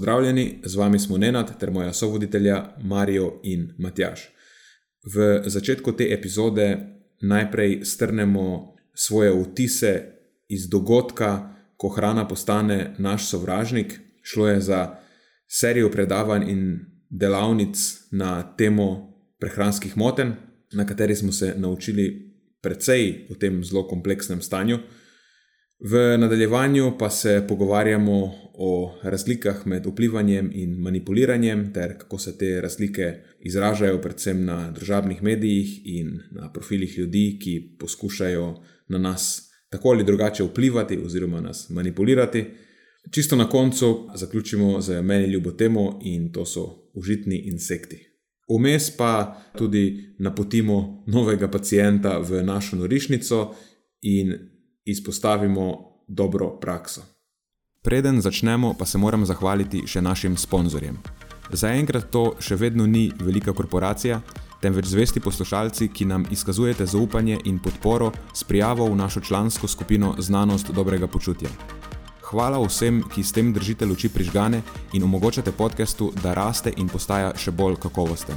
Pozdravljeni, z vami smo Nenad ter moja sovoditelja Marijo in Matjaš. V začetku te epizode najprej strnemo svoje vtise iz dogodka, ko hrana postane naš sovražnik. Šlo je za serijo predavanj in delavnic na temo prehranskih motenj, na kateri smo se naučili precej o tem zelo kompleksnem stanju. V nadaljevanju pa se pogovarjamo o razlikah med vplivanjem in manipuliranjem, ter kako se te razlike izražajo, predvsem na družabnih medijih in na profilih ljudi, ki poskušajo na nas tako ali drugače vplivati oziroma nas manipulirati. Čisto na koncu zaključimo z meni ljubo temo in to so užitni insekti. Vmes pa tudi napotimo novega pacijenta v našo norišnico in izpostavimo dobro prakso. Preden začnemo, pa se moram zahvaliti še našim sponzorjem. Zaenkrat to še vedno ni velika korporacija, temveč zvesti poslušalci, ki nam izkazujete zaupanje in podporo s prijavo v našo člansko skupino Znanost dobrega počutja. Hvala vsem, ki s tem držite luči prižgane in omogočate podkastu, da raste in postaja še bolj kakovosten.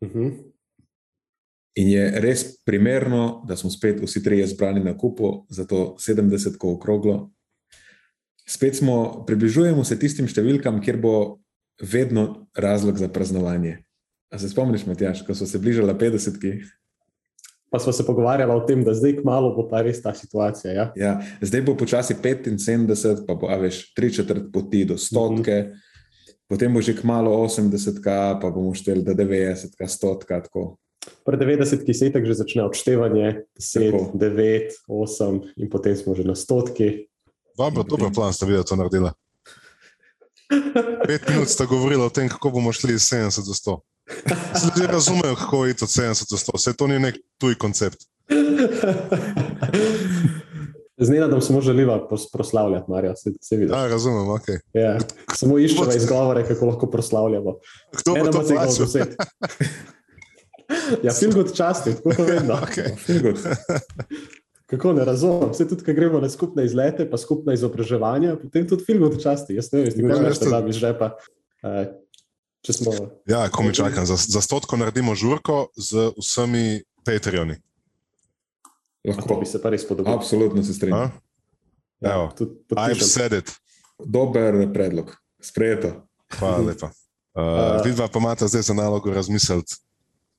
Uh mhm. -huh. In je res primerno, da smo spet vsi trije zbrani na kupu, zato 70, ko okroglo. Spet smo približujemo se tistim številkam, kjer bo vedno razlog za praznovanje. A se spomniš, Matjaš, ko so se bližala 50? -ki? Pa smo se pogovarjali o tem, da zdaj kmalo bo pa res ta situacija. Ja? Ja, zdaj bo počasi 75, pa bo veš, tri četrt poti do stotke. Uh -huh potem bo že kmalo 80, pa bomo šteli do 90, 100. Pri 90, ki se itak že začne odštevanje, 10, tako. 9, 8 in potem smo že na stotki. Dobro, dober plan ste videli, to naredila. Pet minut ste govorili o tem, kako bomo šli iz 70 do 100. Ljudje razumejo, kako je to 70 do 100, vse to ni nek tuj koncept. Z Nenadom samo želiva proslavljati, Marja, se, se vidi. Ja, razumem, ok. Ja. Samo iščemo izgovore, kako lahko proslavljamo. Kdo bo to plačal? ja, Filgut časti, tako vedno. Okay. Kako ne razumem, vse tudi, ko gremo na skupne izlete, pa skupna izobraževanja, potem tudi Filgut časti. Jaz ne vem, kaj imaš tam iz žepa. Uh, smo... Ja, ko mi čakam, za, za stotko naredimo žurko z vsemi Patreoni. Lahko bi se pa res podobil. Absolutno se strinjam. Ja, I've said it. Dober predlog, sprejeto. Hvala lepa. Uh, Vidva pa imata zdaj za nalogo razmisliti.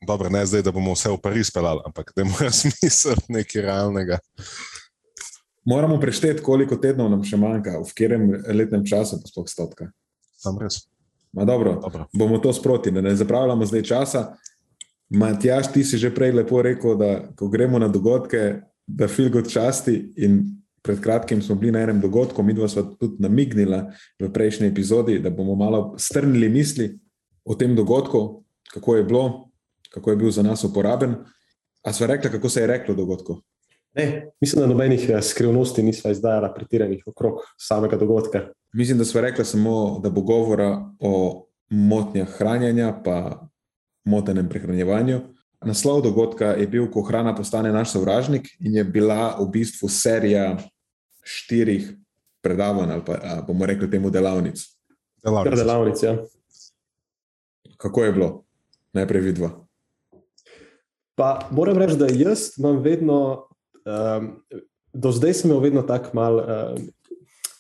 Dobro, ne zdaj, da bomo vse v Pariz pelali, ampak da moramo razmisliti nekaj realnega. Moramo prešteti, koliko tednov nam še manjka, v katerem letnem času pa sploh stotka. Sam res. Ma dobro, dobro. bomo to sproti, da ne zapravljamo zdaj časa. Matjaš, ti si že prej lepo rekel, da ko gremo na dogodke, da filgo časti. Pred kratkim smo bili na enem dogodku, mi dva smo tudi namignili v prejšnji epizodi, da bomo malo strnili misli o tem dogodku, kako je bilo, kako je bil za nas uporaben. A smo rekli, kako se je reklo dogodku? Ne, mislim, da nobenih eh, skrivnosti nismo izdajali, pretiranih okrog samega dogodka. Mislim, da smo rekli samo, da bo govora o motnjah hranjenja, pa motenem prehranjevanju. Naslov dogodka je bil, ko hrana postane naš sovražnik, in je bila v bistvu serija štirih predavanj, ali pa bomo rekli temu delavnic. Delavnic. delavnic ja. Kako je bilo, najprej vidva? Pa moram reči, da jaz imam vedno, um, do zdaj sem imel vedno tako mal. Um,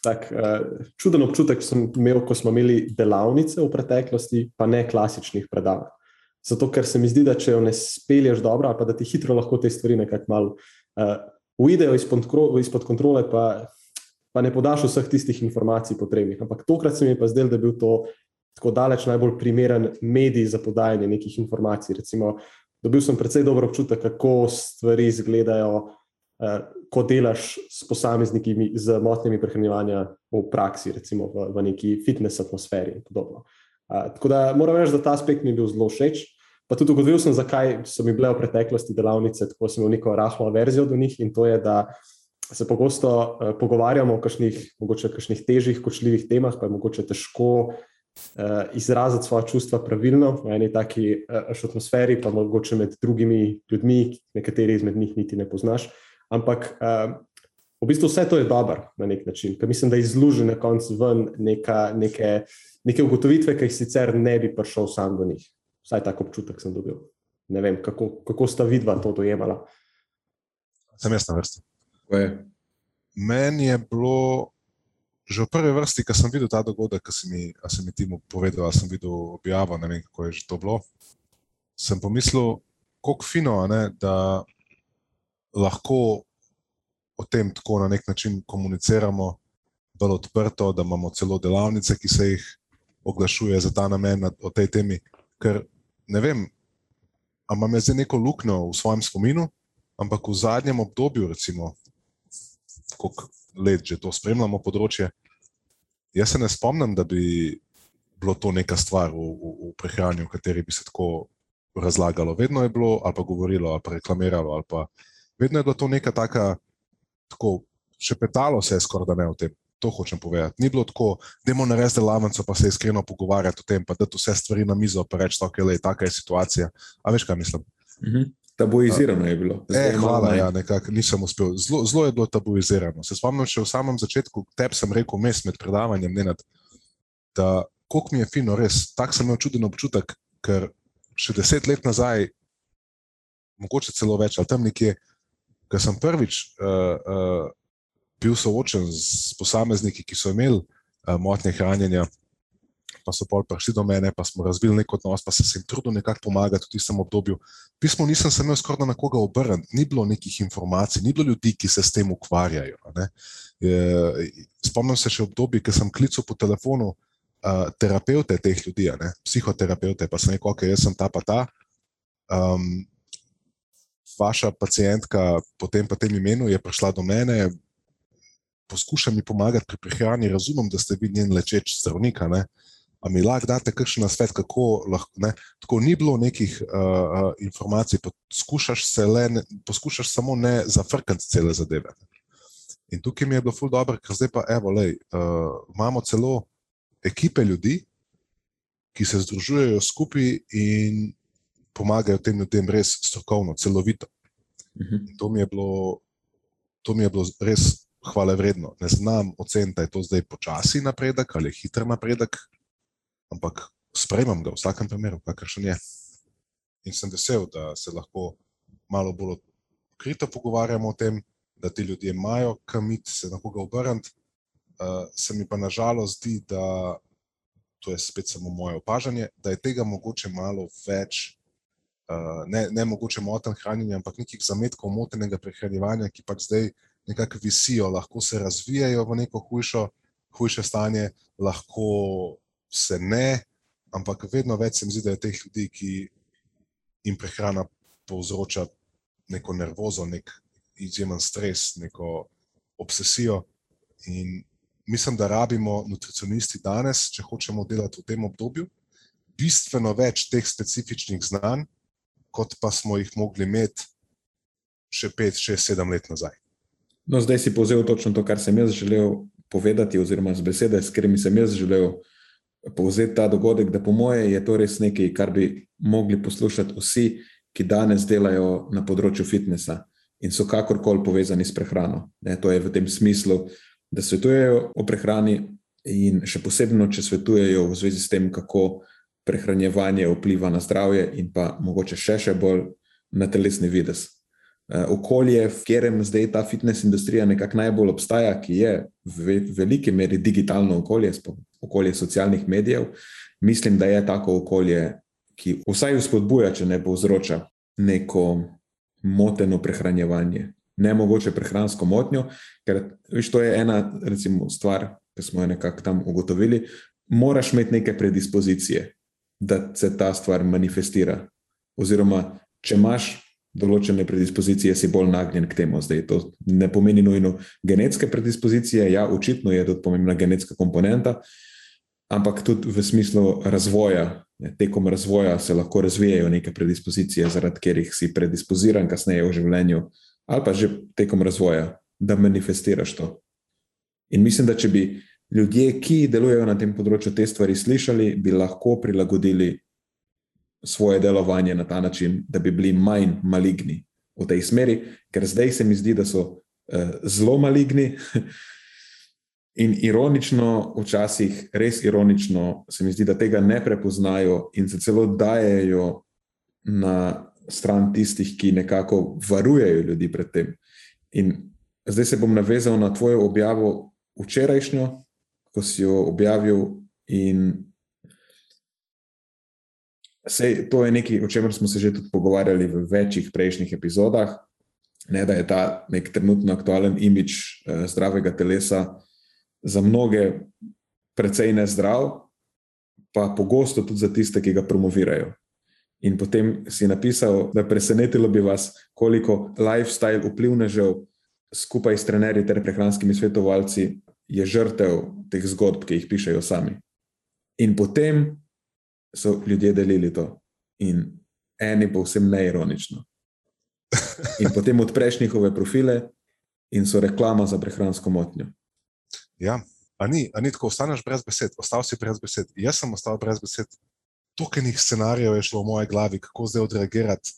tak uh, čuden občutek sem imel, ko smo imeli delavnice v preteklosti, pa ne klasičnih predavanj. Zato, ker se mi zdi, da če jo ne spelješ dobro, pa da ti hitro lahko te stvari nekako malo uh, uidejo izpod, izpod kontrole, pa, pa ne podaš vseh tistih informacij potrebnih. Ampak tokrat se mi je pa zdelo, da je bil to tako daleč najbolj primeren medij za podajanje nekih informacij. Recimo, dobil sem precej dober občutek, kako stvari izgledajo, uh, ko delaš s posamezniki z motnjami prehranevanja v praksi, recimo v, v neki fitness atmosferi in podobno. Uh, tako da moram reči, da ta aspekt mi je bil zelo všeč. Pa tudi ugotovil sem, zakaj so mi bile v preteklosti delavnice, tako sem imel neko rahlo verzijo do njih in to je, da se pogosto uh, pogovarjamo o kakšnih, mogoče kakšnih težjih, kočljivih temah, pa je mogoče težko uh, izraziti svoje čustva pravilno v eni taki uh, atmosferi, pa mogoče med drugimi ljudmi, nekateri izmed njih niti ne poznaš. Ampak uh, v bistvu vse to je dobro na nek način, ker mislim, da izluži na koncu ven neka, neke, neke ugotovitve, ki jih sicer ne bi prišel sam do njih. Vsaj tako občutek sem dobil. Ne vem, kako, kako sta vidva to dojemala. Sem jaz na vrsti. Meni je bilo že v prvi vrsti, ko sem videl ta dogodek, ki si mi, si mi ti povedal, da sem videl objavo, ne vem, kako je že to bilo, sem pomislil, kako fino je, da lahko o tem tako na nek način komuniciramo, bolj odprto, da imamo celo delavnice, ki se jih oglašuje za ta namen o tej temi. Ker ne vem, ali imam jaz neko luknjo v svojem spominu, ampak v zadnjem obdobju, recimo, koliko let že to spremljamo področje. Jaz se ne spomnim, da bi bilo to neka stvar v, v, v prehrani, v kateri bi se tako razlagalo. Vedno je bilo ali pa govorilo ali pa reklamiralo, ali pa vedno je bilo to neka taka, tako šepetalo se je skoraj da ne o tem. To hočem povedati. Ni bilo tako, da imamo narediti delavnico, pa se iskreno pogovarjati o tem, pa da tu vse stvari na mizo, pa reči, da okay, je taka situacija. A veš, kaj mislim? Mhm. Tabuizirano je bilo. E, hvala, ja, nekako nisem uspel. Zelo, zelo je bilo tabuizirano. Se spomnim, še v samem začetku, tebi sem rekel, mes med predavanjem, Nenad, da koliko mi je fino, res. Tak sem imel čuden občutek, ker še deset let nazaj, mogoče celo več, ali tam nekje, ker sem prvič uh, uh, bil soočen z posamezniki, ki so imeli uh, motnje hranjenja pa so pol prišli do mene, pa smo razvili nek odnos, pa sem se jim trudil nekako pomagati v tistem obdobju. Pismo nisem se imel skoraj na koga obrniti, ni bilo nekih informacij, ni bilo ljudi, ki se s tem ukvarjajo. Spomnim se še obdobje, ki sem klical po telefonu uh, terapeute teh ljudi, psihoterapeute, pa sem rekel, ok, jaz sem ta pa ta. Um, vaša pacijentka po tem, po tem imenu je prišla do mene, poskuša mi pomagati pri prehrani, razumem, da ste vi njen lečeč zdravnik. Uh, A mi lahko date kakšen nasvet, kako lahko. Ne? Tako ni bilo nekih uh, informacij, poskušaš, le, ne, poskušaš samo ne zafrkati cele zadeve. In tukaj mi je bilo ful dobro, ker zdaj pa evo, lej, uh, imamo celo ekipe ljudi, ki se združujejo skupaj in pomagajo tem ljudem res strokovno, celovito. Mhm. To mi, bilo, to mi je bilo res hvale vredno. Ne znam oceniti, da je to zdaj počasi napredek ali hiter napredek, ampak sprejemam ga v vsakem primeru, kakršen je. In sem vesel, da se lahko malo bolj odkrito pogovarjamo o tem, da ti ljudje imajo kam iti, se na koga obrniti. Uh, se mi pa nažalost zdi, da to je spet samo moje opažanje, da je tega mogoče malo več, uh, ne, ne mogoče moten hranjenje, ampak nekih zametkov motenega prehranjevanja, ki pač zdaj nekako visijo, lahko se razvijajo v neko hujšo, hujše stanje, lahko se ne, ampak vedno več se mi zdi, da je teh ljudi, ki jim prehrana povzroča neko nervozo, nek izjemen stres, neko obsesijo. In mislim, da rabimo nutricionisti danes, če hočemo delati v tem obdobju, bistveno več teh specifičnih znanj, kot pa smo jih mogli imeti še pet, šest, sedem let nazaj. No, zdaj si povzel točno to, kar sem jaz želel povedati, oziroma z besede, s katerimi sem jaz želel povzeti ta dogodek, da po moje je to res nekaj, kar bi mogli poslušati vsi, ki danes delajo na področju fitnesa in so kakorkoli povezani s prehrano. Ne, to je v tem smislu, da svetujejo o prehrani in še posebno, če svetujejo v zvezi s tem, kako prehranjevanje vpliva na zdravje in pa mogoče še, še bolj na telesni vides. Uh, okolje, v katerem zdaj ta fitness industrija nekako najbolj obstaja, ki je v veliki meri digitalno okolje, okolje socialnih medijev, mislim, da je tako okolje, ki vsaj vzpodbuja, če ne povzroča neko moteno prehranjevanje. Ne mogoče prehransko motnjo, ker viš, to je ena recimo, stvar, ki smo jo nekako tam ugotovili. Moraš imeti neke predispozicije, da se ta stvar manifestira. Oziroma, če imaš določene predispozicije, si bolj nagnjen k temu. Zdaj, to ne pomeni nujno genetske predispozicije, ja, očitno je tudi pomembna genetska komponenta, ampak tudi v smislu razvoja. Tekom razvoja se lahko razvijajo neke predispozicije, zaradi katerih si predispoziran kasneje v življenju, ali pa že tekom razvoja, da manifestiraš to. In mislim, da če bi ljudje, ki delujejo na tem področju, te stvari slišali, bi lahko prilagodili svoje delovanje na ta način, da bi bili manj maligni v tej smeri, ker zdaj se mi zdi, da so uh, zelo maligni. In ironično, včasih res ironično, se mi zdi, da tega ne prepoznajo in se celo dajejo na stran tistih, ki nekako varujejo ljudi pred tem. In zdaj se bom navezal na tvojo objavo včerajšnjo, ko si jo objavil, in Sej, to je nekaj, o čemer smo se že tudi pogovarjali v večjih prejšnjih epizodah. Ne, da je ta nek trenutno aktualen imič eh, zdravega telesa za mnoge precej nezdrav, pa pogosto tudi za tiste, ki ga promovirajo. In potem si napisal, da presenetilo bi vas, koliko lifestyle vplivnežev skupaj s trenerji ter prehranskimi svetovalci je žrtev teh zgodb, ki jih pišejo sami. In potem so ljudje delili to. In eni pa vsem neironično. In potem odpreš njihove profile in so reklama za prehransko motnjo. Ja, a ni, a ni tako, ostaneš brez besed, ostal si brez besed. Jaz sem ostal brez besed. Tokenih scenarijev je šlo v moje glavi, kako zdaj odreagirati.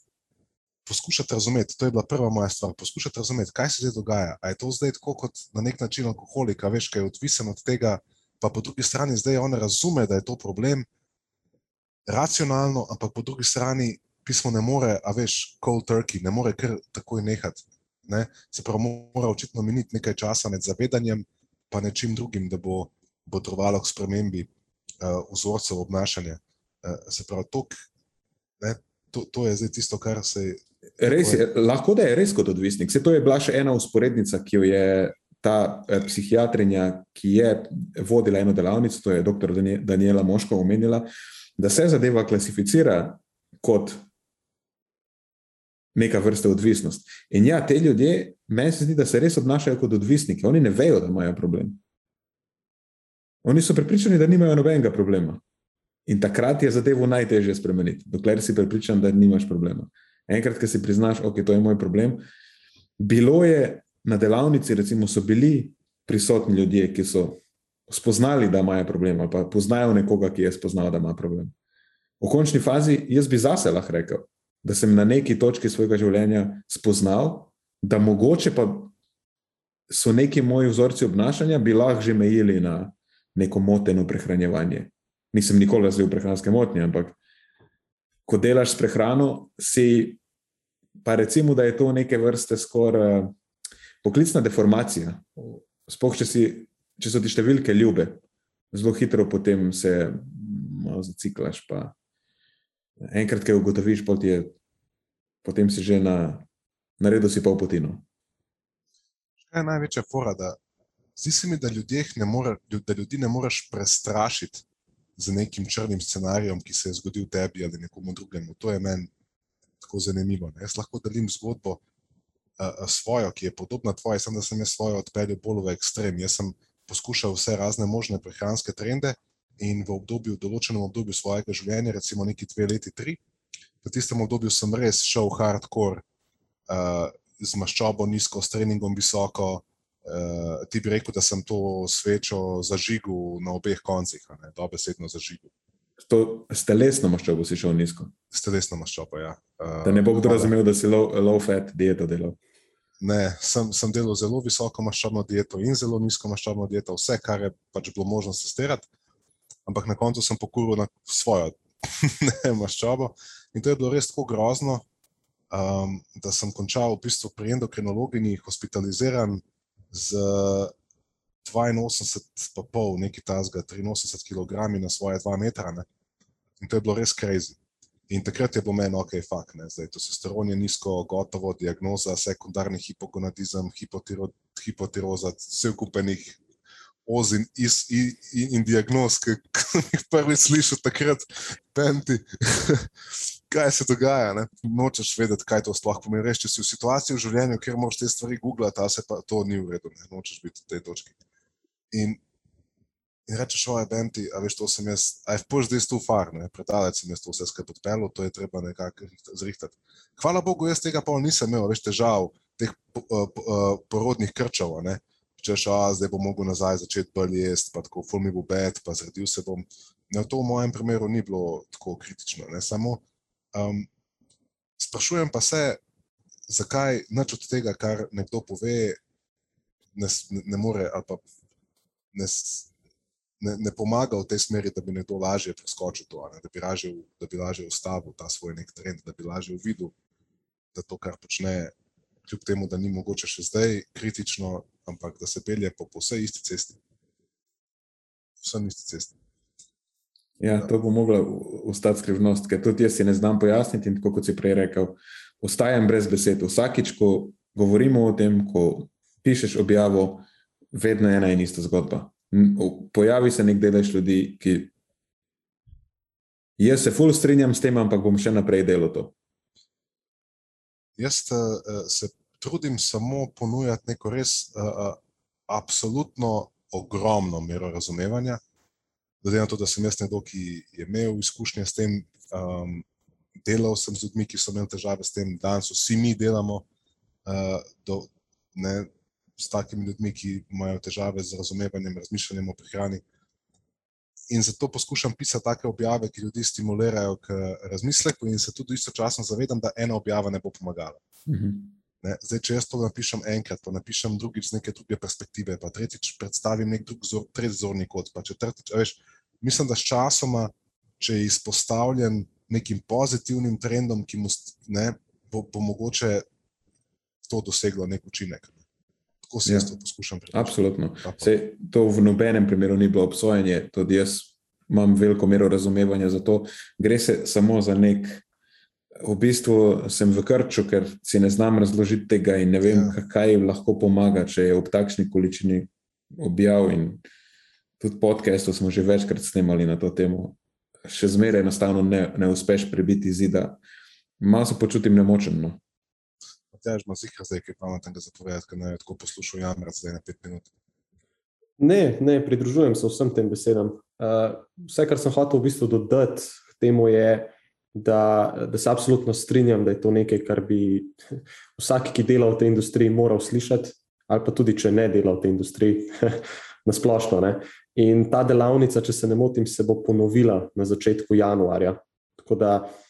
Poskušati razumeti, to je bila prva moja stvar. Poskušati razumeti, kaj se zdaj dogaja. A je to zdaj tako kot na nek način alkoholika, veš, kaj je odvisen od tega, pa po drugi strani zdaj on razume, da je to problem racionalno, ampak po drugi strani pismo ne more, a veš, cold turkey, ne more kar takoj nehati. Ne? Se pravi, mora očitno miniti nekaj časa med zavedanjem in nečim drugim, da bo potrovalo k spremembi uh, vzorcev obnašanja. Uh, se pravi, tok, ne, to, to je zdaj tisto, kar se. Res je, lahko da je res kot odvisnik. Se to je bila še ena usporednica, ki jo je ta eh, psihiatrinja, ki je vodila eno delavnico, to je dr. Daniela Moško omenila. Uh, da se zadeva klasificira kot neka vrsta odvisnost. In ja, te ljudje, meni se zdi, da se res obnašajo kot odvisniki. Oni ne vejo, da imajo problem. Oni so prepričani, da nimajo nobenega problema. In takrat je zadevo najtežje spremeniti, dokler si prepričan, da nimaš problema. Enkrat, ko si priznaš, da okay, je to moj problem. Bilo je na delavnici, recimo, so bili prisotni ljudje, ki so spoznali, da imajo problem, ali pa poznajo nekoga, ki je spoznal, da ima problem. V končni fazi, jaz bi zase lahko rekel, da sem na neki točki svojega življenja spoznal, da mogoče pa so neki moji vzorci obnašanja bi lahko že mejili na neko moteno prehranjevanje. Nisem nikoli razvil prehranske motnje, ampak ko delaš s prehrano, si pa recimo, da je to neke vrste skoraj poklicna deformacija. Sploh, če si če so ti številke ljube, zelo hitro potem se malo zaciklaš. Enkrat, ki ugotoviš, je, potem si že na, na redu, si pa v potino. Kaj je največja fora? Da, zdi se mi, da, ne more, da ljudi ne moreš prestrašiti z nekim črnim scenarijem, ki se je zgodil tebi ali nekomu drugemu. To je meni tako zanimivo. Ne? Jaz lahko delim zgodbo uh, svojo, ki je podobna tvoji, samo da sem jaz svojo odpeljal bolj v ekstrem. Jaz sem poskušal vse razne možne prehranske trende in v obdobju, določenem obdobju svojega življenja, recimo neki dve leti, tri, v tistem obdobju sem res šel hardcore, uh, z maščobo nizko, s treningom visoko. Uh, ti bi rekel, da sem to svečo zažigel na obeh koncih, dobesedno zažigel. To s telesno maščobo si šel nizko. S telesno maščobo, ja. Uh, da ne bo kdo razumel, da si low, low fat dieto delal. Ne, sem, sem delal zelo visoko maščobno dieto in zelo nizko maščobno dieto, vse, kar je pač bilo možno sesterati, ampak na koncu sem pokuril na svojo maščobo in to je bilo res tako grozno, um, da sem končal v bistvu pri endokrinologinji, hospitaliziran z 82,5, nekaj tasga, 83 kg na svoje 2 metra. Ne? In to je bilo res crazy. In takrat je bilo meni, ok, fakt, ne, zdaj testosteron je nizko, gotovo, diagnoza, sekundarni hipogonadizem, hipotiroza, vse okupenih oz in, in, in, in diagnoz, ki jih prvi slišal takrat, penti. kaj se dogaja, ne? nočeš vedeti, kaj to sploh pomeni. Reči, če si v situaciji v življenju, kjer moraš te stvari googlati, a se pa to ni v redu, ne? nočeš biti v tej točki. In, in rečeš, oj, Benti, a veš, to sem jaz, je pož zdaj tu far, ne, predalec sem jaz to vse skupaj podpeljal, to je treba nekako zrihtati. Hvala Bogu, jaz tega pa nisem imel, veš, težav, teh porodnih krčev, ne. Če še, a zdaj bom mogel nazaj začeti bolj jesti, pa tako, ful mi bo bed, pa zredil se bom. Ne, to v mojem primeru ni bilo tako kritično, ne, samo Um, sprašujem pa se, zakaj nič od tega, kar nekdo pove, ne, ne more ali pa ne, ne, ne pomaga v tej smeri, da bi nekdo lažje preskočil to, ne, da bi lažje, da bi lažje ustavil ta svoj nek trend, da bi lažje videl, da to, kar počne, kljub temu, da ni mogoče še zdaj kritično, ampak da se pelje po, po vsej isti cesti. Vsem isti cesti. Ja, to bo mogla ostati skrivnost, ker tudi jaz si ne znam pojasniti. In tako kot si prej rekel, ostajam brez besed. Vsakič, ko govorimo o tem, ko pišeš objavo, vedno je ena in ista zgodba. Pojavi se nek delež ljudi, ki. Jaz se fully strinjam s tem, ampak bom še naprej delal to. Jaz uh, se trudim samo ponujati neko res uh, absolutno ogromno mero razumevanja glede na to, da sem jaz nekdo, ki je imel izkušnje s tem, um, delal sem z ljudmi, ki so imeli težave s tem, danes vsi mi delamo uh, do, ne, s takimi ljudmi, ki imajo težave z razumevanjem, razmišljanjem o prehrani. In zato poskušam pisati take objave, ki ljudi stimulirajo k razmisleku, in se tudi istočasno zavedam, da ena objava ne bo pomagala. -hmm. Ne, zdaj, če jaz to napišem enkrat, pa napišem drugič z neke druge perspektive, pa tretjič predstavim nek drug zor, tretji zorni kot, pa četrtič, veš, mislim, da s časoma, če je izpostavljen nekim pozitivnim trendom, ki mu ne, bo, bo mogoče to doseglo nek učinek. Tako si ja, jaz to poskušam prepričati. Absolutno. Sej, to v nobenem primeru ni bilo obsojanje, tudi jaz imam veliko mero razumevanja za to. Gre se samo za nek v bistvu sem v krču, ker si ne znam razložiti tega in ne vem, ja. kaj lahko pomaga, če je ob takšni količini objav. Tudi podcastov smo že večkrat snemali na to temo. Še zmeraj enostavno ne, ne uspeš prebiti zida. Malo se počutim nemočen. No. Ima zika zdaj, ki je pameten, da zapovedati, ker ne je tako poslušal jamrat zdaj na pet minut. Ne, ne, pridružujem se vsem tem besedam. Uh, vse, kar sem hotel v bistvu dodati k temu, je, da, da se absolutno strinjam, da je to nekaj, kar bi vsak, ki dela v tej industriji, moral slišati, ali pa tudi, če ne dela v tej industriji, na splošno. Ne. In ta delavnica, če se ne motim, se bo ponovila na začetku januarja. Tako da uh,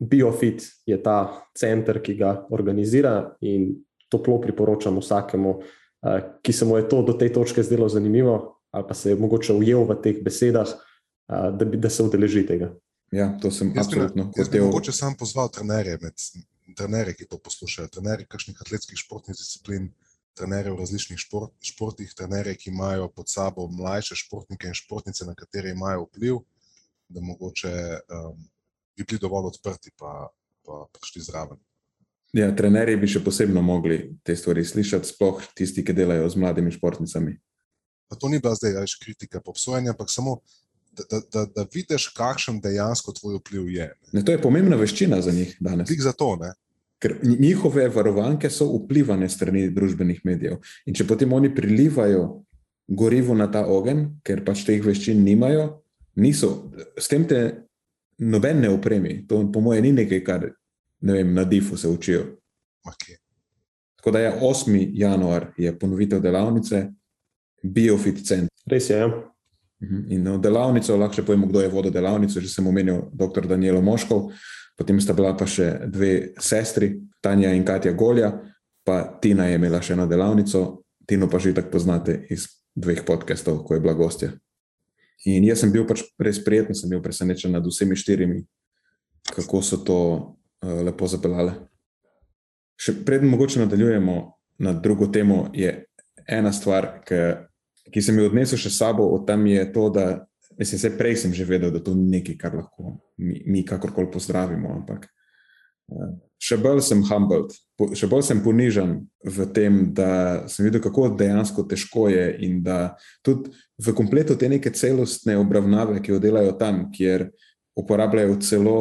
BioFit je ta center, ki ga organizira in toplo priporočam vsakemu, uh, ki se mu je to do te točke zdelo zanimivo, ali pa se je mogoče ujel v teh besedah, uh, da, bi, da se udeleži tega. Ja, to sem jaz absolutno hotel. Jaz bi mogoče sam pozval trenerje, med, trenerje, ki to poslušajo, trenerje kakšnih atletskih športnih disciplin, trenerje v različnih šport, športih, trenerje, ki imajo pod sabo mlajše športnike in športnice, na katere imajo vpliv, da mogoče um, bi bili dovolj odprti pa, pa prišli zraven. Ja, trenerji bi še posebno mogli te stvari slišati, sploh tisti, ki delajo z mladimi športnicami. Pa to ni bila zdaj več kritika, obsojanja, ampak samo da, da, da, da vidiš, kakšen dejansko tvoj vpliv je. Ne, to je pomembna veščina za njih danes. Tik za to, ne. Ker njihove varovanke so vplivane strani družbenih medijev. In če potem oni prilivajo gorivo na ta ogenj, ker pač teh veščin nimajo, niso, s tem te noben ne opremi. To, po mojem, ni nekaj, kar ne vem, na difu se učijo. Okay. Tako da je 8. januar, je ponovitev delavnice, Biofit Center. Res je. Ja. Mhm. In v delavnico, lahko še povemo, kdo je vodil delavnico, že sem omenil dr. Danielo Moškov, potem sta bila pa še dve sestri, Tanja in Katja Golja, pa Tina je imela še eno delavnico, Tino pa že tako poznate iz dveh podcastov, ko je bila gostja. In jaz sem bil pač res prijeten, sem bil presenečen nad vsemi štirimi, kako so to uh, lepo zapeljale. še predtem, mogoče nadaljujemo na drugo temo, je ena stvar, ki, ki sem jo odnesel še sabo, od tam je to, da mislim, se prej sem že vedel, da to ni nekaj, kar lahko mi, mi kakorkoli pozdravimo. Ampak še bolj sem humbled, še bolj sem ponižen v tem, da sem videl, kako dejansko težko je in da tudi v kompletu te neke celostne obravnave, ki jo delajo tam, kjer uporabljajo celo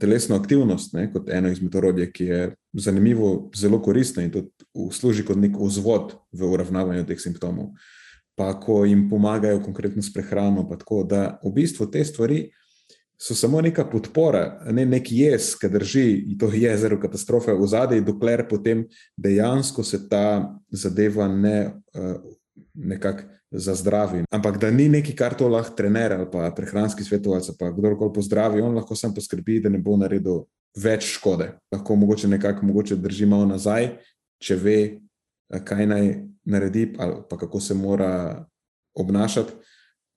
telesno aktivnost ne, kot eno izmed orodij, ki je zanimivo, zelo koristno in tudi služi kot nek vzvod v uravnavanju teh simptomov. Pa ko jim pomagajo konkretno s prehrano, pa tako da v bistvu te stvari so samo neka podpora, ne nek jez, ki drži to jezero katastrofe v zadej, dokler potem dejansko se ta zadeva ne uh, nekako zazdravi. Ampak da ni nekaj, kar to lahko trener ali pa prehranski svetovalec, pa kdorkoli pozdravi, on lahko sam poskrbi, da ne bo naredil več škode. Lahko mogoče nekako mogoče drži malo nazaj, če ve, kaj naj naredi ali pa kako se mora obnašati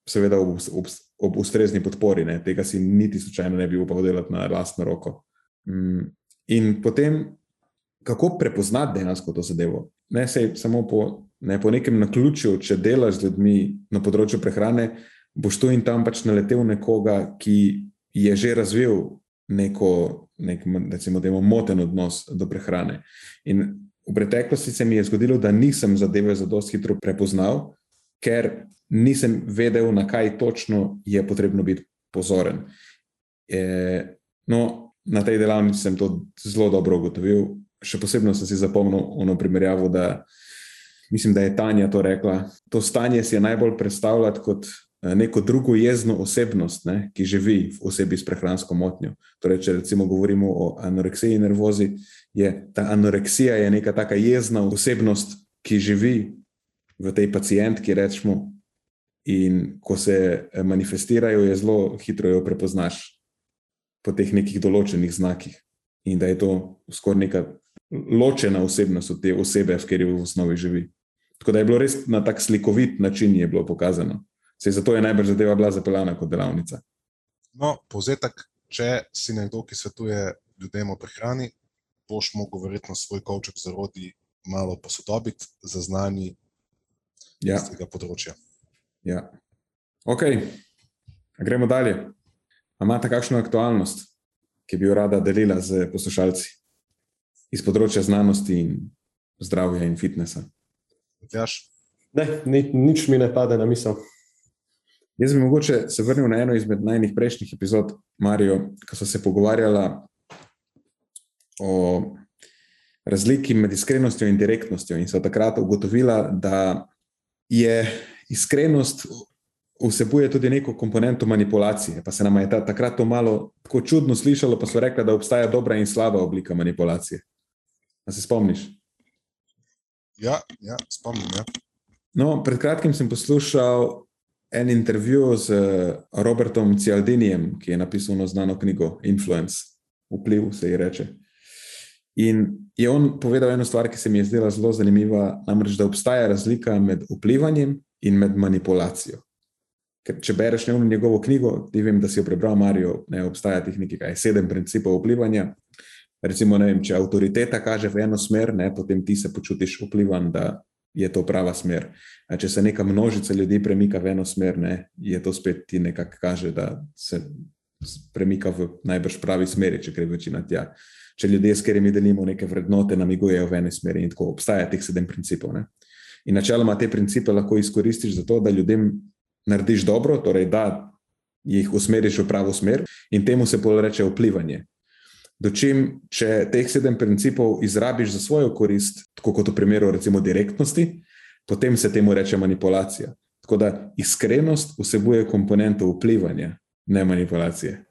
seveda ob, ob, ob ustrezni podpori, ne? tega si niti slučajno ne bi upal delati na lastno roko. Mm. In potem, kako prepoznati dejansko to zadevo? Ne se samo po, ne, po nekem naključju, če delaš z ljudmi na področju prehrane, boš tu in tam pač naletel nekoga, ki je že razvil neko, nek, recimo, demo, moten odnos do prehrane. In v preteklosti se mi je zgodilo, da nisem zadeve za dosti hitro prepoznal, ker nisem vedel, na kaj točno je potrebno biti pozoren. E, no, na tej delavnici sem to zelo dobro ugotovil. Še posebej sem si zapomnil ono primerjavo, da mislim, da je Tanja to rekla. To stanje si je najbolj predstavljati kot e, neko drugo jezno osebnost, ne, ki živi v osebi s prehransko motnjo. Torej, če recimo govorimo o anoreksiji in nervozi, je ta anoreksija je neka taka jezna osebnost, ki živi v tej pacijentki, rečemo, in ko se eh, manifestirajo, je zelo hitro jo prepoznaš po teh nekih določenih znakih. In da je to skoraj neka ločena osebnost od te osebe, v kateri v osnovi živi. Tako da je bilo res na tak slikovit način pokazano. Se zato je najbrž zadeva bila zapeljana kot delavnica. No, povzetek, če si nekdo, ki svetuje ljudem o prehrani, boš mogel verjetno svoj kavček zarodi malo posodobiti za ja. tega področja. Ja. Ok, gremo dalje. Imate kakšno aktualnost, ki bi jo rada delila z poslušalci iz področja znanosti in zdravja in fitnesa? Jaš. Ne, ni, nič mi ne pade na misel. Jaz bi mogoče se vrnil na eno izmed najnih prejšnjih epizod, Marijo, ko so se pogovarjala o razliki med iskrenostjo in direktnostjo, in so takrat ugotovila, da je iskrenost vsebuje tudi neko komponento manipulacije. Pa se nam je ta, takrat to malo tako čudno slišalo, pa so rekli, da obstaja dobra in slaba oblika manipulacije. A se spomniš? Ja, ja spomnim. Ja. No, pred kratkim sem poslušal en intervju z Robertom Cialdinijem, ki je napisal znano knjigo Influence, vpliv se ji reče. In je on povedal eno stvar, ki se mi je zdela zelo zanimiva, namreč da obstaja razlika med vplivanjem in med manipulacijo. Ker če bereš ne njegovo knjigo, ti vem, da si jo prebral, Marijo, ne obstaja teh nekaj kaj, sedem principov vplivanja. Recimo, vem, če avtoriteta kaže v eno smer, ne, potem ti se počutiš vplivan, da je to prava smer. A če se neka množica ljudi premika v eno smer, ne, je to spet ti nekako kaže, da se premika v najbrž pravi smeri, če gre večina tja. Če ljudje, s katerimi delimo neke vrednote, namigujejo v eni smeri in tako obstaja teh sedem principov. Ne. In načeloma te principe lahko izkoristiš za to, da ljudem narediš dobro, torej da jih usmeriš v pravo smer, in temu se pol reče vplivanje. Dočim, če teh sedem principov izrabiš za svojo korist, tako kot v primeru recimo direktnosti, potem se temu reče manipulacija. Tako da iskrenost vsebuje komponento vplivanja, ne manipulacije.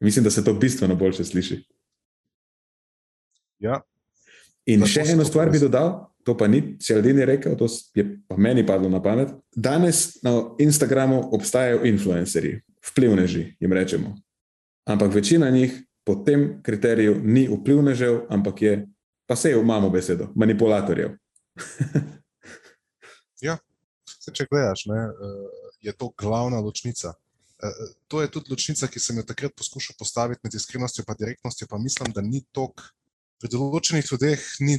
Mislim, da se to bistveno boljše sliši. Ja. In še eno stvar bi dodal, to pa ni Cialdini rekel, to je pa meni padlo na pamet. Danes na Instagramu obstajajo influencerji, vplivneži, jim rečemo. Ampak večina njih po tem kriteriju ni vplivnežev, ampak je, pa se imamo besedo, manipulatorjev. ja, se, če gledaš, ne, eh, je to glavna ločnica. Eh, to je tudi ločnica, ki sem jo takrat poskušal postaviti med iskrenostjo in direktnostjo, pa mislim, da ni tako pri določenih ljudeh ni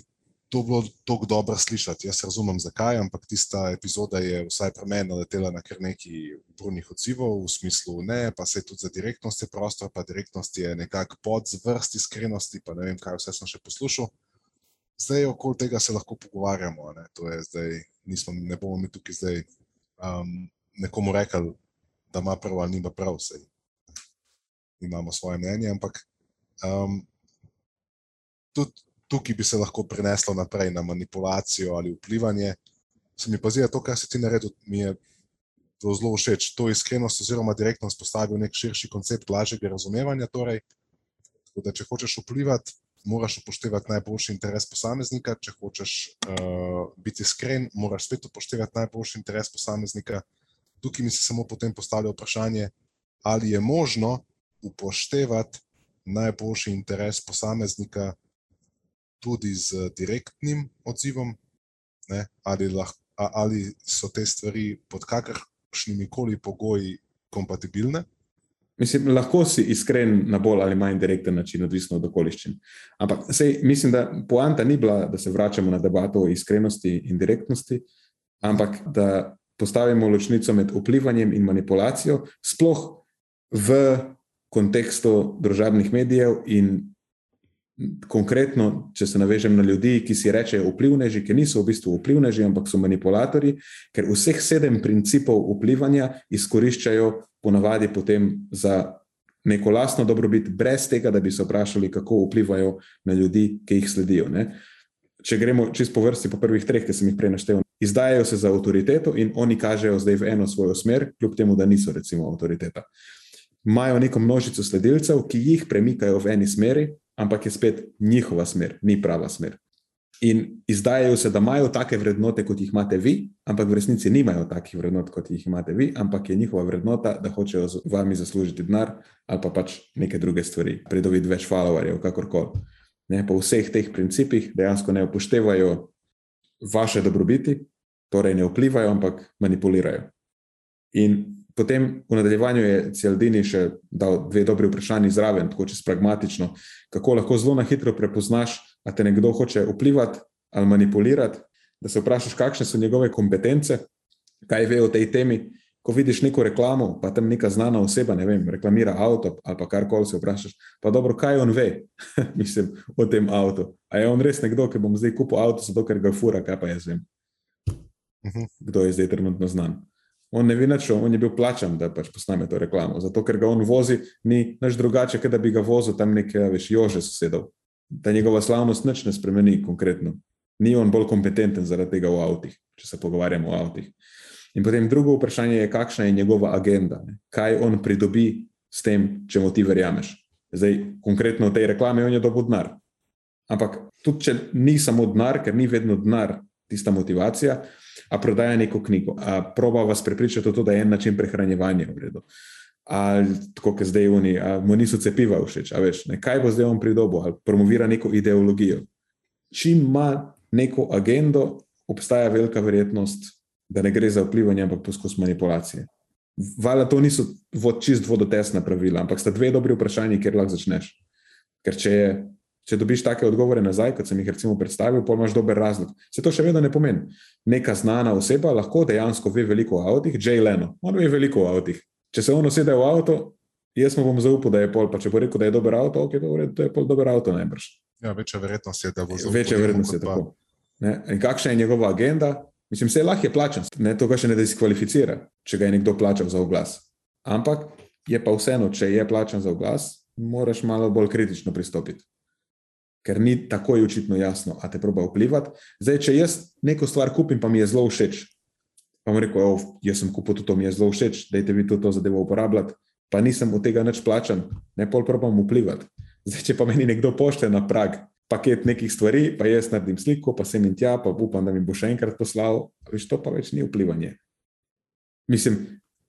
to bilo tako dobro slišati. Jaz razumem, zakaj, ampak tista epizoda je vsaj pri meni naletela na kar nekaj burnih odzivov, v smislu ne, pa se tudi za direktnost je prostor, pa direktnost je nekako pod zvrst iskrenosti, pa ne vem, kaj vse sem še poslušal. Zdaj, okoli tega se lahko pogovarjamo. Ne, zdaj, nismo, ne bomo mi tukaj zdaj um, nekomu rekli, da ima prav ali nima prav. Sej. Imamo svoje mnenje, ampak um, tudi tukaj bi se lahko preneslo naprej na manipulacijo ali vplivanje. Se mi pa zdi, da to, kar si ti naredil, mi je zelo všeč. To iskrenost oziroma direktnost postavil nek širši koncept lažjega razumevanja. Torej, da če hočeš vplivati, moraš upoštevati najboljši interes posameznika, če hočeš uh, biti iskren, moraš spet upoštevati najboljši interes posameznika. Tukaj mi se samo potem postavlja vprašanje, ali je možno upoštevati najboljši interes posameznika tudi z direktnim odzivom, ne, ali, lahko, ali so te stvari pod kakršnimi koli pogoji kompatibilne. Mislim, lahko si iskren na bolj ali manj direkten način, odvisno od okoliščin. Ampak sej, mislim, da poanta ni bila, da se vračamo na debato o iskrenosti in direktnosti, ampak da postavimo ločnico med vplivanjem in manipulacijo, sploh v kontekstu družabnih medijev in konkretno, če se navežem na ljudi, ki si rečejo vplivneži, ki niso v bistvu vplivneži, ampak so manipulatori, ker vseh sedem principov vplivanja izkoriščajo ponavadi potem za neko lastno dobrobit, brez tega, da bi se vprašali, kako vplivajo na ljudi, ki jih sledijo. Ne? Če gremo čist po vrsti, po prvih treh, ki sem jih prej naštel, izdajajo se za avtoriteto in oni kažejo zdaj v eno svojo smer, kljub temu, da niso recimo avtoriteta. Imajo neko množico sledilcev, ki jih premikajo v eni smeri, ampak je spet njihova smer, ni prava smer. In izdajajo se, da imajo take vrednote, kot jih imate vi, ampak v resnici nimajo takih vrednot, kot jih imate vi, ampak je njihova vrednota, da hočejo z vami zaslužiti denar ali pa pač neke druge stvari, pridobiti več followerjev, kakorkoli. Ne, po vseh teh principih dejansko ne upoštevajo vaše dobrobiti, torej ne vplivajo, ampak manipulirajo. In Potem v nadaljevanju je Cialdini še dal dve dobri vprašanji zraven, tako čez pragmatično, kako lahko zelo na hitro prepoznaš, da te nekdo hoče vplivati ali manipulirati, da se vprašaš, kakšne so njegove kompetence, kaj ve o tej temi. Ko vidiš neko reklamo, pa tam neka znana oseba, ne vem, reklamira avto ali pa karkoli, se vprašaš, pa dobro, kaj on ve, mislim, o tem avtu. A je on res nekdo, ki bom zdaj kupil avto, zato ker ga fura, kaj pa jaz vem. Mhm. Kdo je zdaj trenutno znan? On ne ve nič, on je bil plačan, da pač posname to reklamo. Zato, ker ga on vozi, ni nič drugače, kot da bi ga vozil tam nekaj, veš, jože sosedov. Da njegova slavnost nič ne spremeni konkretno. Ni on bolj kompetenten zaradi tega v avtih, če se pogovarjamo o avtih. In potem drugo vprašanje je, kakšna je njegova agenda, ne? kaj on pridobi s tem, če mu ti verjameš. Zdaj, konkretno v tej reklami on je dobil denar. Ampak tudi, če ni samo denar, ker ni vedno denar tista motivacija, a prodaja neko knjigo, a proba vas prepričati, to, da je en način prehranjevanja v redu. Ali tako, kot zdaj oni, mu niso cepiva všeč, a veš, ne, kaj bo zdaj on pridobil, ali promovira neko ideologijo. Čim ima neko agendo, obstaja velika verjetnost, da ne gre za vplivanje, ampak poskus manipulacije. Vala to niso vod, čist vodotesna pravila, ampak sta dve dobri vprašanji, kjer lahko začneš. Ker če je Če dobiš take odgovore nazaj, kot sem jih recimo predstavil, pa imaš dober razlog. Se to še vedno ne pomeni. Neka znana oseba lahko dejansko ve veliko o avtih, Jay Leno, on ve veliko o avtih. Če se on usede v avto, jaz mu bom zaupal, da je pol, pa če bo rekel, da je dober avto, ok, to, to je pol dober avto najbrž. Ja, večja verjetnost je, da bo zelo. Večja verjetnost je tako. Ne? In kakšna je njegova agenda? Mislim, vse lahko je plačen, ne, to ga še ne diskvalificira, če ga je nekdo plačal za oglas. Ampak je pa vseeno, če je plačen za oglas, moraš malo bolj kritično pristopiti ker ni tako očitno jasno, a te proba vplivati. Zdaj, če jaz neko stvar kupim, pa mi je zelo všeč, pa mu rečem, oh, jaz sem kupil to, to mi je zelo všeč, da je vi to, to zadevo uporabljati, pa nisem od tega nič plačan, ne pol probam vplivati. Zdaj, če pa meni nekdo pošlje na prag paket nekih stvari, pa jaz naredim sliko, pa sem in tja, pa upam, da mi bo še enkrat poslal, veš, to pa več ni vplivanje. Mislim,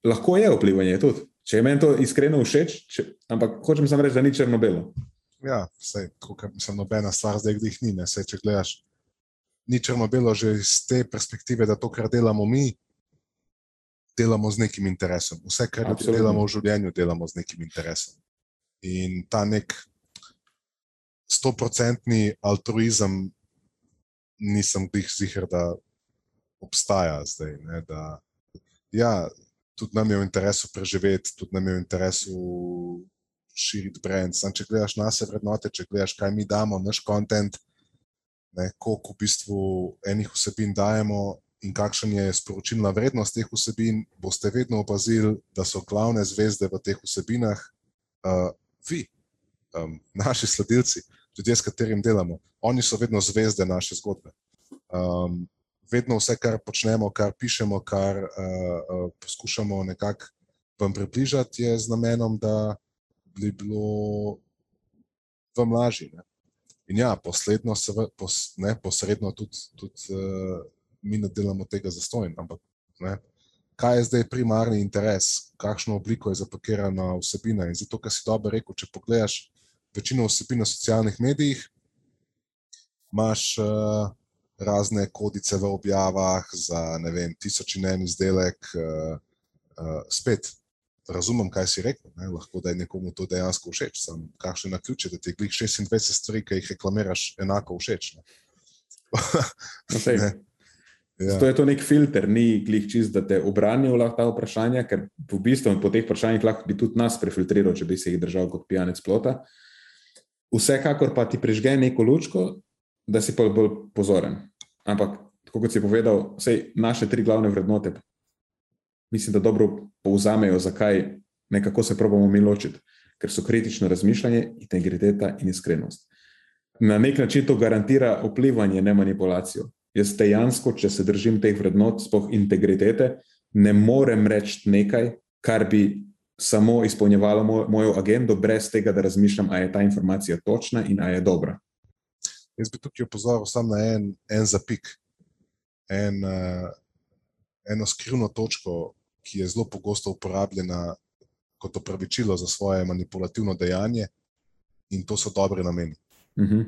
lahko je vplivanje tudi. Če je meni to iskreno všeč, če, ampak hočem samo reči, da ni črno-belo. Ja, vse, kot sem nobena stvar, zdaj jih ni. Ne, vse, če gledaš, ni črno-belo že iz te perspektive, da to, kar delamo mi, delamo z nekim interesom. Vse, kar Absolutno. delamo v življenju, delamo z nekim interesom. In ta nek stoprocentni altruizem nisem jih zihar, da obstaja zdaj. Ne, da, ja, tudi nam je v interesu preživeti, tudi nam je v interesu širiti brand. Sam, če gledaš naše vrednote, če gledaš, kaj mi damo, naš kontent, koliko v bistvu enih vsebin dajemo in kakšen je sporočilna vrednost teh vsebin, boste vedno opazili, da so glavne zvezde v teh vsebinah uh, vi, um, naši sledilci, ljudje, s katerim delamo. Oni so vedno zvezde naše zgodbe. Um, vedno vse, kar počnemo, kar pišemo, kar uh, uh, poskušamo nekako vam približati, je z namenom, da bi bilo vam lažje. In ja, posledno, pos, ne, posredno tudi, tudi uh, mi ne delamo tega zastojno. Ampak ne, kaj je zdaj primarni interes, kakšno obliko je zapakirana vsebina. In zato, kar si dobro rekel, če pogledaš večino vsebin na socialnih medijih, imaš. Uh, razne kodice v objavah za ne vem, tisoč in en izdelek. Uh, uh, spet razumem, kaj si rekel. Ne? Lahko da je nekomu to dejansko všeč. Sam kakšne na ključe, da ti je glih 26 stvari, ki jih reklamiraš, enako všeč. Ne? ne. Ja. Zato je to nek filter, ni glih čist, da te obranijo lahko ta vprašanja, ker v bistvu po teh vprašanjih lahko bi tudi nas prefiltriral, če bi se jih držal kot pijanec plota. Vsekakor pa ti prežge neko lučko, da si pa bolj pozoren. Ampak, kot si povedal, vse naše tri glavne vrednote, mislim, da dobro povzamejo, zakaj nekako se probujemo mi ločiti, ker so kritično razmišljanje, integriteta in iskrenost. Na nek način to garantira vplivanje, ne manipulacijo. Jaz dejansko, če se držim teh vrednot, spoh integritete, ne morem reči nekaj, kar bi samo izpolnjevalo moj, mojo agendo, brez tega, da razmišljam, ali je ta informacija točna in ali je dobra. Jaz bi tukaj opozoril samo na en, en zapik, en, uh, eno skrivno točko, ki je zelo pogosto uporabljena kot opravičilo za svoje manipulativno dejanje, in to so dobre nameni. Uh mhm. -huh.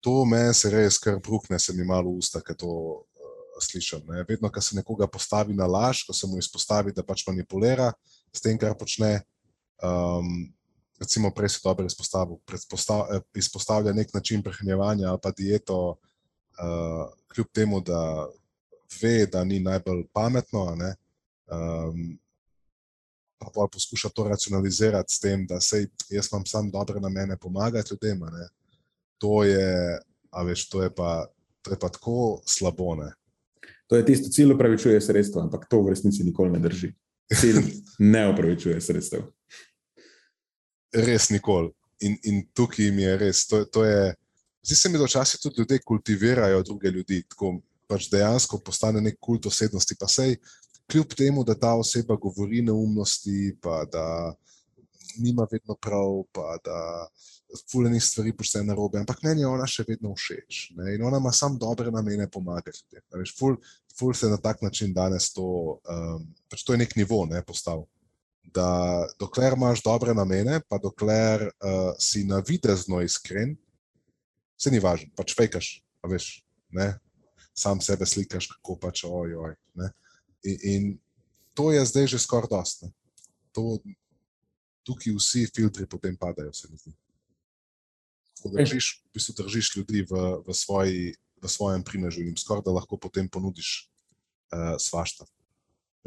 To meni se res kar brukne, se mi malo usta, ker to uh, slišim. Ne. Vedno, ko se nekoga postavi na laž, ko se mu izpostavi, da pač manipulira s tem, kar počne. Um, recimo, prej se dobro izpostavil, eh, izpostavlja nek način prehranevanja ali pa dieto, uh, kljub temu, da ve, da ni najbolj pametno. Um, pa pa poskuša to racionalizirati s tem, da se jaz imam sam dobre namene pomagati ljudem. To je, a veš, to je pa, to je pa tako slabo. Ne? To je tisto, cilj upravičuje sredstvo, ampak to v resnici nikoli ne drži. Cilj ne upravičuje sredstev res nikoli. In, in tukaj mi je res. To, to je, zdi se mi, da včasih tudi ljudje kultivirajo druge ljudi, tako pač dejansko postane nek kult osebnosti. Pa sej, kljub temu, da ta oseba govori neumnosti, pa da nima vedno prav, pa da fulejnih stvari počne na robe, ampak meni je ona še vedno všeč. Ne? In ona ima samo dobre namene pomagati. Ful, ful se na tak način danes to, um, pač to je nek nivo, ne postavil da dokler imaš dobre namene, pa dokler uh, si na videzno iskren, se ni važno, pač fejkaš, veš, ne? Sam sebe slikaš, kako pač ojoj. In, in to je zdaj že skoraj dost. To, tukaj vsi filtri potem padajo, se mi zdi. Ko držiš, v bistvu držiš ljudi v, v, svoji, v svojem primežu in skoraj da lahko potem ponudiš uh, svašta.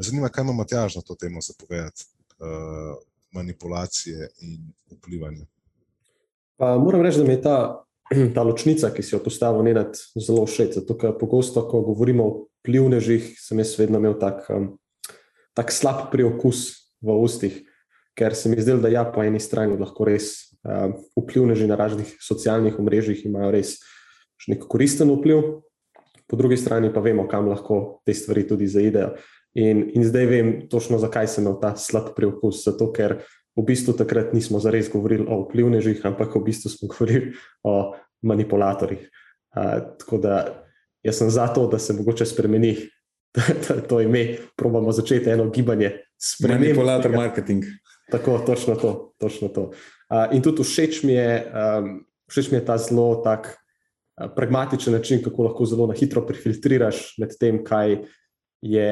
Zanima me, kaj ima Matjaž na to temo za povedati. Eh, manipulacije in vplivanja. Pa moram reči, da mi je ta, ta ločnica, ki si jo postavil, nenad zelo všeč. Zato, ker pogosto, ko govorimo o plivnežih, sem jaz vedno imel tak, um, tak slab priokus v ustih, ker se mi zdelo, da ja, po eni strani lahko res um, vplivneži na raznih socialnih omrežjih imajo res nek koristen vpliv, po drugi strani pa vemo, kam lahko te stvari tudi zaidejo. In, in zdaj vem točno, zakaj sem imel ta slab preokus. Zato, ker v bistvu takrat nismo zares govorili o vplivnežih, ampak v bistvu smo govorili o manipulatorjih. Uh, tako da jaz sem za to, da se mogoče spremeni to ime, probamo začeti eno gibanje. Manipulator tega. marketing. Tako, točno to. Točno to. Uh, in tudi všeč mi, je, um, všeč mi je ta zelo tak. Pragmatičen način, kako lahko zelo na hitro prefiltriraš med tem, kaj je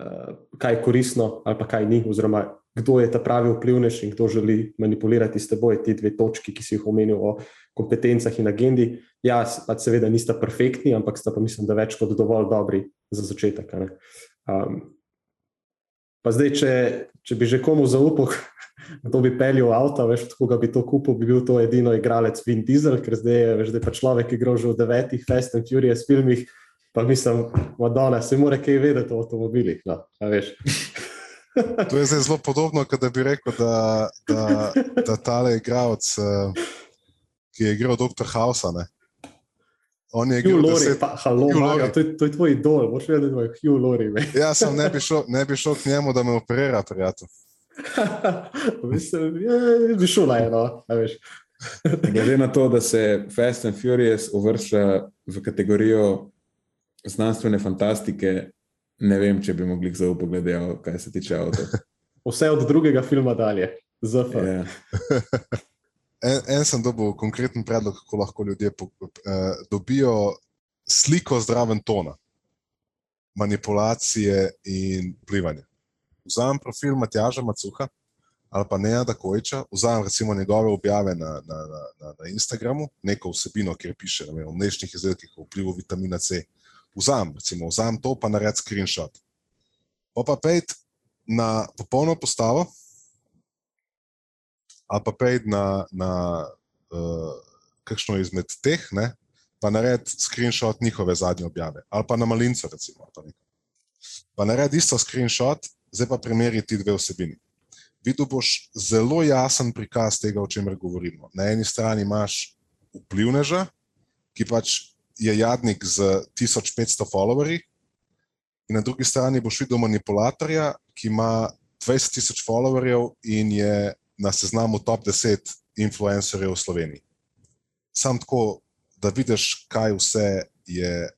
uh, kaj je koristno ali pa kaj ni, oziroma kdo je ta pravi vplivnež in kdo želi manipulirati s teboj, ti dve točki, ki si jih omenil o kompetencah in agendi. Ja, pa seveda nista perfektni, ampak sta pa mislim, da več kot dovolj dobri za začetek. Um, pa zdaj, če, če bi že komu zaupal, kdo bi peljal avto, veš, od koga bi to kupil, bi bil to edino igralec Vin Diesel, ker zdaj je veš, zdaj pa človek, gre že v devetih Fast and Furious filmih. Pa mislim, Madonna, se mora kaj vedeti o avtomobilih. No, To je zelo podobno, kot da bi rekel, da, da, da tale igralec, uh, ki je igral Dr. Hausa. Ne? On je igral Lori, deset... pa, halo, Maga, to, je, to je tvoj idol, moš vedeti, da je Hugh Lori. ja, sem ne bi, šel, ne bi šel k njemu, da me operira, prijatelj. Mislim, ja, bi šel na eno, veš. Glede na to, da se Fast and Furious uvršča v kategorijo znanstvene fantastike, ne vem, če bi mogli zaupati, glede na to, kaj se tiče avto. Vse od drugega filma dalje, ZF. Ja. En, en sem dobil konkreten predlog, kako lahko ljudje po, eh, dobijo sliko zdraven tona, manipulacije in plivanje. Vzamem profil Matjaža Macuha ali pa Neja Dakoviča, vzamem recimo njegove objave na, na, na, na Instagramu, neko vsebino, kjer piše vem, o mlečnih izdelkih, o vplivu vitamina C vzamem, recimo, vzamem to, pa naredim screenshot. Pa pa pejt na popolno postavo, ali pa pejt na, na uh, kakšno izmed teh, ne, pa naredim screenshot njihove zadnje objave, ali pa na malince, recimo. Pa, pa naredim isto screenshot, zdaj pa primeri ti dve vsebini. Videl boš zelo jasen prikaz tega, o čemer govorimo. Na eni strani imaš vplivneža, ki pač je jadnik z 1500 followerji, in na drugi strani boš videl manipulatorja, ki ima 20 tisoč followerjev in je na seznamu top 10 influencerjev v Sloveniji. Sam tako, da vidiš, kaj vse je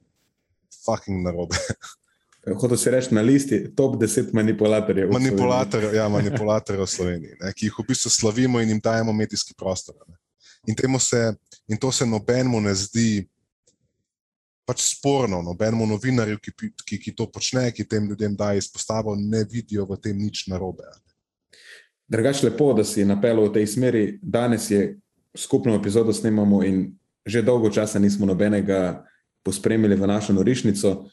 fucking narobe. Hoče se reči na listi top 10 manipulatorjev. Manipulatorjev, ja, manipulatorjev v Sloveniji, ne, ki jih v bistvu slavimo in jim dajemo medijski prostor. In, se, in to se nobenemu ne zdi pač sporno. Nobenemu novinarju, ki, ki, ki to počne, ki tem ljudem da izpostavo, ne vidijo v tem nič narobe. Drugač, lepo, da si napeljal v tej smeri. Danes je skupno epizodo snemamo in že dolgo časa nismo nobenega pospremili v našo norišnico.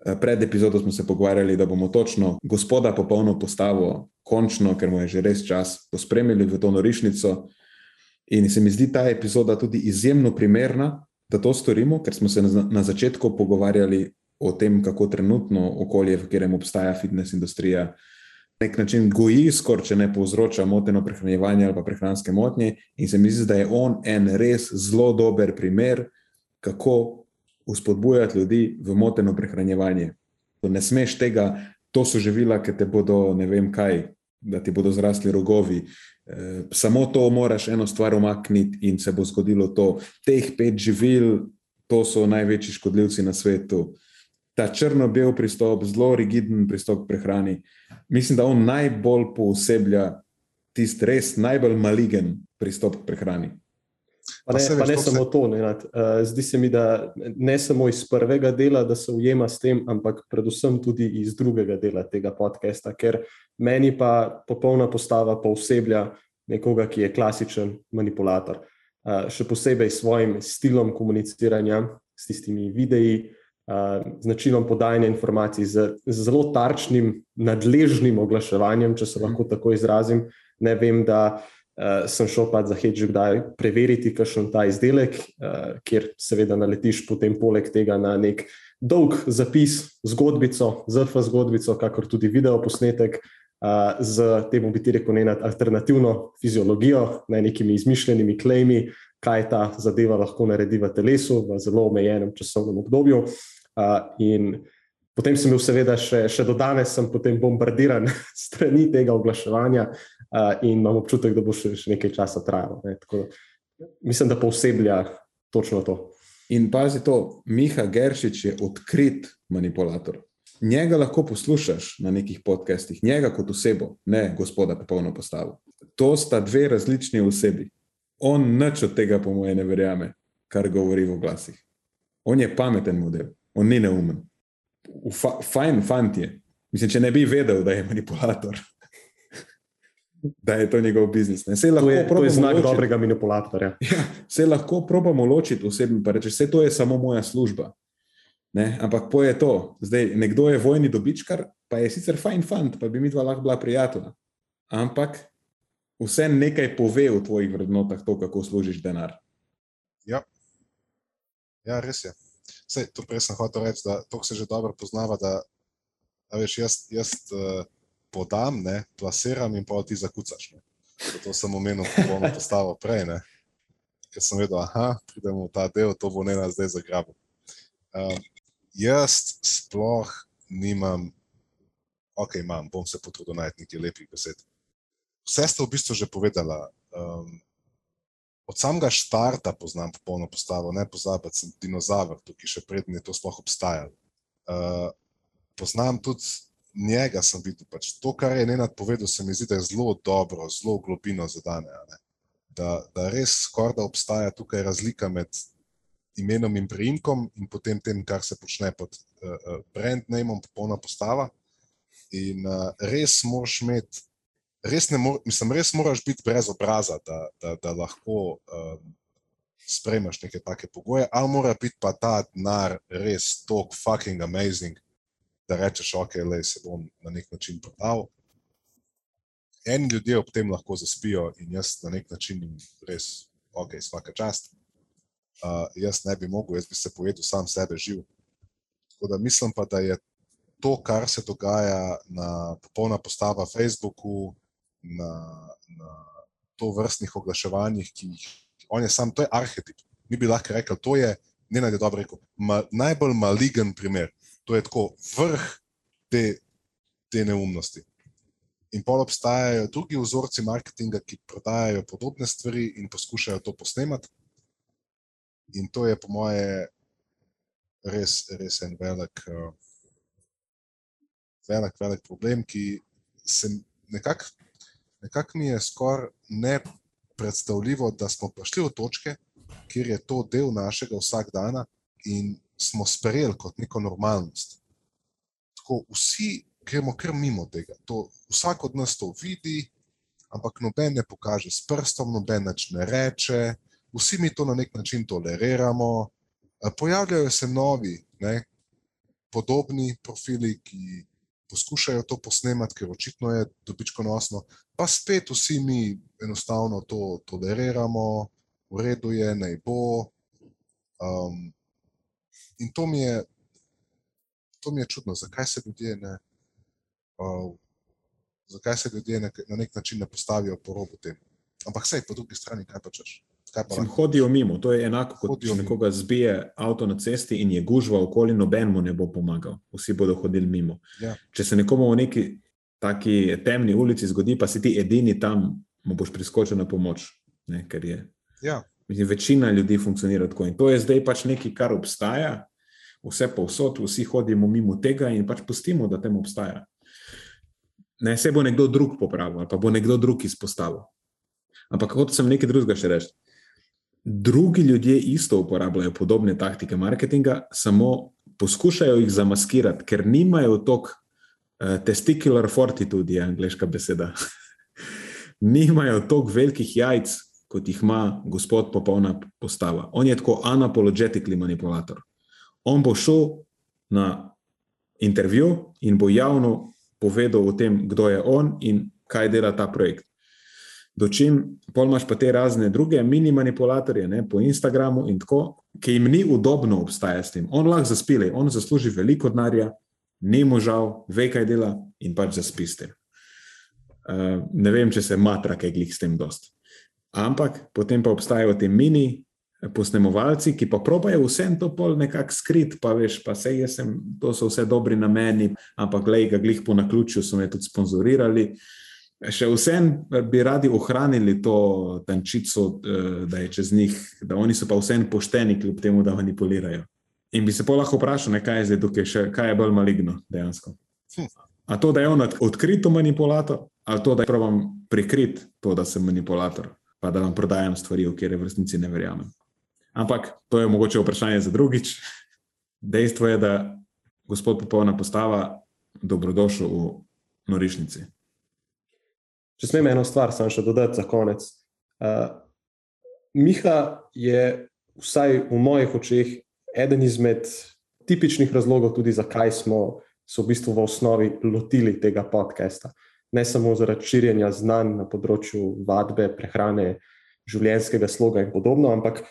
Eh, pred epizodo smo se pogovarjali, da bomo točno gospoda popolno postavo, končno, ker mu je že res čas, pospremili v to norišnico. In se mi zdi ta epizoda tudi izjemno primerna, da to storimo, ker smo se na, začetku pogovarjali o tem, kako trenutno okolje, v katerem obstaja fitness industrija, na nek način goji, skoraj če ne povzroča moteno prehranjevanje ali pa prehranske motnje. In se mi zdi, da je on en res zelo dober primer, kako uspodbujati ljudi v moteno prehranjevanje. Ne smeš tega, to so živila, ki te bodo ne vem kaj, da ti bodo zrasli rogovi. Eh, samo to moraš eno stvar umakniti, in se bo zgodilo to. Teh pet živil, to so največji škodljivci na svetu. Ta črno-bel pristop, zelo rigiden pristop k prehrani, mislim, da on najbolj pooseblja tisti res najbolj maligen pristop k prehrani. Pa ne, pa ne samo to. Ne, uh, zdi se mi, da ne samo iz prvega dela, da se ujema s tem, ampak predvsem tudi iz drugega dela tega podcasta, ker meni pa popolna postava pooseblja nekoga, ki je klasičen manipulator. Uh, še posebej s svojim stilom komuniciranja, s tistimi videi, uh, z načinom podajanja informacij, z, z zelo tarčnim, nadležnim oglaševanjem, če se mhm. lahko tako izrazim. Ne vem, da uh, sem šel pa za hedge kdaj preveriti, kakšen ta izdelek, uh, kjer seveda naletiš potem poleg tega na nek dolg zapis, zgodbico, zrfa zgodbico, kakor tudi video posnetek. Z tem bi ti rekel, ne alternativno fiziologijo, ne nekimi izmišljenimi klejmi, kaj ta zadeva lahko naredi v telesu v zelo omejenem časovnem obdobju. Uh, in potem sem bil, seveda, še, še do danes bombardiran strani tega oglaševanja, uh, in imam občutek, da bo še, še nekaj časa trajalo. Ne? Tako, mislim, da poseblja točno to. In pazi to, Miha Geršič je odkrit manipulator. Njega lahko poslušaš na nekih podcestih, njega kot osebo, ne gospoda, popolno postavo. To sta dve različni osebi. On nič od tega, po mojem, ne verjame, kar govori v glasih. On je pameten model, on ni neumen. Fa, fajn fant je. Mislim, če ne bi vedel, da je manipulator, da je to njegov biznis. Ne. To lahko je, to je znak ločiti- dobrega manipulatorja. Ja, se lahko probamo ločiti osebno, pa rečeš, vse to je samo moja služba. Ne? Ampak poje to. Zdaj, nekdo je vojni dobičkar, pa je sicer fajn fant, pa bi mi dva lahko bila prijatelja. Ampak vse nekaj pove o tvojih vrednotah, to, kako služiš denar. Ja, res je. Sej, to prej sem hotel reči, da to se že dobro poznava, da a veš, jaz, jaz uh, podam, ne, plasiram in pa ti zakucaš. Ne. Zato sem omenil popolno postavo prej, ne. ker sem vedel, da pridemo v ta del, to bo ne nas zdaj zagrabil. Um, jaz sploh nimam, ok, imam, bom se potrudil najti nekaj lepih besed. Vse ste v bistvu že povedala. Um, od samega štarta poznam popolno postavo, ne pozabiti, sem dinozaver, tukaj še prednji je to sploh obstajalo. Uh, poznam tudi njega, sem videl. Pač to, kar je Nenad povedal, se mi zdi, da je zelo dobro, zelo globino zadane. Da, da res skoraj da obstaja tukaj razlika med imenom in priimkom in potem tem, kar se počne pod uh, brand nameom, popolna postava. In uh, res moraš imeti res, mor, mislim, res moraš biti brez obraza, da, da, da lahko um, sprejmeš neke take pogoje, ali mora biti pa ta denar res tako fucking amazing, da rečeš, ok, le se bom na nek način prodal. En ljudje ob tem lahko zaspijo in jaz na nek način jim res, ok, vsaka čast. Uh, jaz ne bi mogel, jaz bi se povedal sam sebe živ. Tako da mislim pa, da je to, kar se dogaja na popolna postava Facebooku, na, na to vrstnih oglaševanjih, ki jih on je sam, to je arhetip. Mi bi lahko rekli, to je, ne naj je dobro rekel, ma, najbolj maligen primer. To je tako vrh te, te neumnosti. In pol obstajajo drugi vzorci marketinga, ki prodajajo podobne stvari in poskušajo to posnemati. In to je, po moje, res, res en velik, uh, velik, velik problem, ki se nekako nekak mi je skoraj nepredstavljivo, da smo prišli v točke, kjer je to del našega vsakdana in smo sprejeli kot neko normalnost. Tako vsi gremo kar mimo tega. To, vsak od nas to vidi, ampak noben ne pokaže s prstom, noben nič ne reče, vsi mi to na nek način toleriramo. Eh, Pojavljajo se novi, ne, podobni profili, ki poskušajo to posnemati, ker očitno je dobičkonosno, pa spet vsi mi enostavno to toleriramo, v redu je, naj bo. Um, in to mi je, to mi je čudno, zakaj se ljudje ne. Uh, zakaj se ljudje ne, na nek način ne postavijo po robu tem. Ampak sej, po drugi strani, kaj pa češ? Sem hodijo mimo, to je enako kot Hodijo če nekoga zbije avto na cesti in je gužva okoli, noben mu ne bo pomagal, vsi bodo hodili mimo. Ja. Če se nekomu v neki taki temni ulici zgodi, pa si ti edini tam, mu boš priskočil na pomoč. Ne, ker je Ja, Mislim, večina ljudi funkcionira tako. In to je zdaj pač nekaj, kar obstaja, vse povsod, vsi hodimo mimo tega in pač pustimo, da tem obstaja. Ne, se bo nekdo drug popravil, ali pa bo nekdo drug izpostavil. Ampak hotel sem nekaj drugega še reči. Drugi ljudje isto uporabljajo podobne taktike marketinga, samo poskušajo jih zamaskirati, ker nimajo toliko uh, testicular fortitude, je angliška beseda. nimajo toliko velikih jajc, kot jih ima gospod popolna postava. On je tako unapologetically manipulator. On bo šel na intervju in bo javno povedal o tem, kdo je on in kaj dela ta projekt. Dočim, pol imaš pa te razne druge mini manipulatorje ne, po Instagramu in tako, ki jim ni udobno obstajati s tem. On lahko zaspile, on zasluži veliko denarja, ni mu žal, ve, kaj dela in pač zaspi s tem. Uh, ne vem, če se matra kaj glih s tem dost. Ampak potem pa obstajajo ti mini posnemovalci, ki pa probajo vsem to pol nekako skrit, pa veš, pa sej jaz sem, to so vse dobri nameni, ampak glej ga glih po naključju so me tudi sponzorirali. Še vsem bi radi ohranili to tančico, eh, da je čez njih, da oni so pa vsem pošteni, kljub temu, da manipulirajo. In bi se pa lahko vprašal, ne, kaj je zdaj tukaj, še, kaj je bolj maligno dejansko. Hm. A to, da je on odkrito manipulator, ali to, da provam prikriti to, da sem manipulator, pa da vam prodajam stvari, v kere v resnici ne verjamem. Ampak to je mogoče vprašanje za drugič. Dejstvo je, da gospod popolna postava dobrodošel v norišnici. Če smem eno stvar, sem še dodati za konec. Uh, Miha je, vsaj v mojih očeh, eden izmed tipičnih razlogov, tudi zakaj smo se v bistvu v osnovi lotili tega podcasta. Ne samo zaradi širjenja znanj na področju vadbe, prehrane, življenjskega sloga in podobno, ampak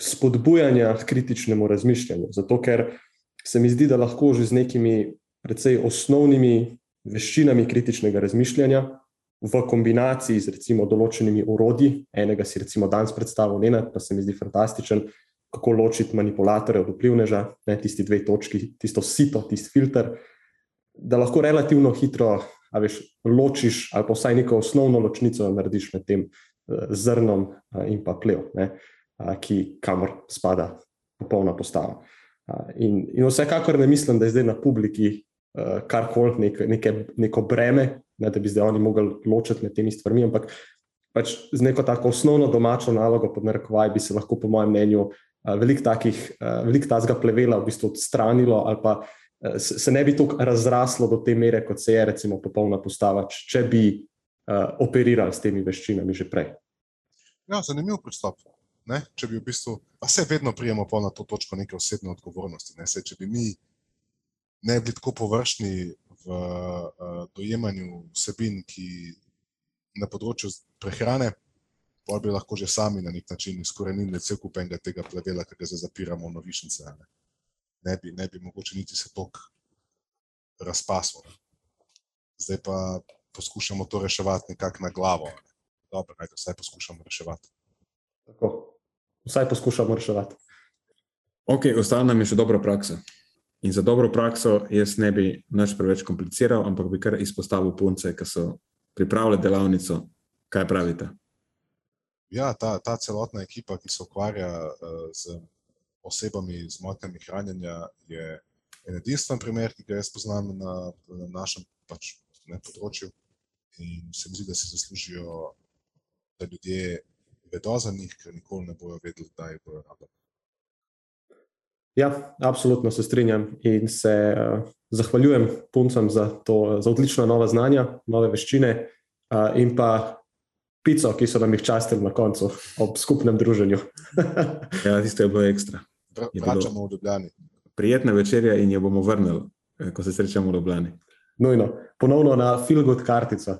spodbujanja k kritičnemu razmišljanju. Zato, ker se mi zdi, da lahko že z nekimi precej osnovnimi veščinami kritičnega razmišljanja, v kombinaciji z recimo določenimi urodji, enega si recimo danes predstavil, ne, pa se mi zdi fantastičen, kako ločiti manipulatorja od vplivneža, ne, tisti dve točki, tisto sito, tisti filter, da lahko relativno hitro, veš, ločiš ali pa vsaj neko osnovno ločnico narediš med tem uh, zrnom uh, in pa plev, ne, uh, ki kamor spada popolna postava. In, in vsekakor ne mislim, da je zdaj na publiki uh, karkoli, nek, neke, neko breme, ne, da bi zdaj oni mogli ločiti med temi stvarmi, ampak pač z neko tako osnovno domačo nalogo, pod narekovaj, bi se lahko, po mojem mnenju, uh, veliko takih, uh, veliko tazga plevela v bistvu odstranilo ali pa uh, se ne bi tako razraslo do te mere, kot se je, recimo, popolna postava, če bi operirali s temi veščinami že prej. Ja, zanimiv pristop. Ne? Če bi v bistvu, pa se vedno prijemo na to točko neke osebne odgovornosti. Ne? Se, če bi mi ne bili tako površni v uh, dojemanju vsebin, ki na področju prehrane, pa bi lahko že sami na nek način izkorenili cel kup enega tega plevela, ki ga zdaj zapiramo v novišnice. Ne? Ne, bi, ne bi mogoče niti se tok razpaslo. Zdaj pa poskušamo to reševati nekako na glavo. Ne? Dobro, ajde, vsaj poskušamo reševati. Tako, vsaj poskušamo reševati. Ok, ostala nam je še dobra praksa. In za dobro prakso jaz ne bi nič preveč kompliciral, ampak bi kar izpostavil punce, ki so pripravile delavnico. Kaj pravite? Ja, ta, ta celotna ekipa, ki se ukvarja uh, z osebami z motnjami hranjenja, je en edinstven primer, ki ga jaz poznam na, na našem pač, ne, področju. In se mi zdi, da si zaslužijo, da ljudje vedo za njih, ker nikoli ne bodo vedeli, da je bojo rabljeni. Ja, absolutno se strinjam in se uh, zahvaljujem puncem za, to, za odlična nova znanja, nove veščine uh, in pa pico, ki so nam jih častili na koncu ob skupnem druženju. ja, tisto je bilo ekstra. Vračamo v Ljubljani. Prijetna večerja in jo bomo vrnili, eh, ko se srečamo v Ljubljani. Nujno, ponovno na Filgud kartico.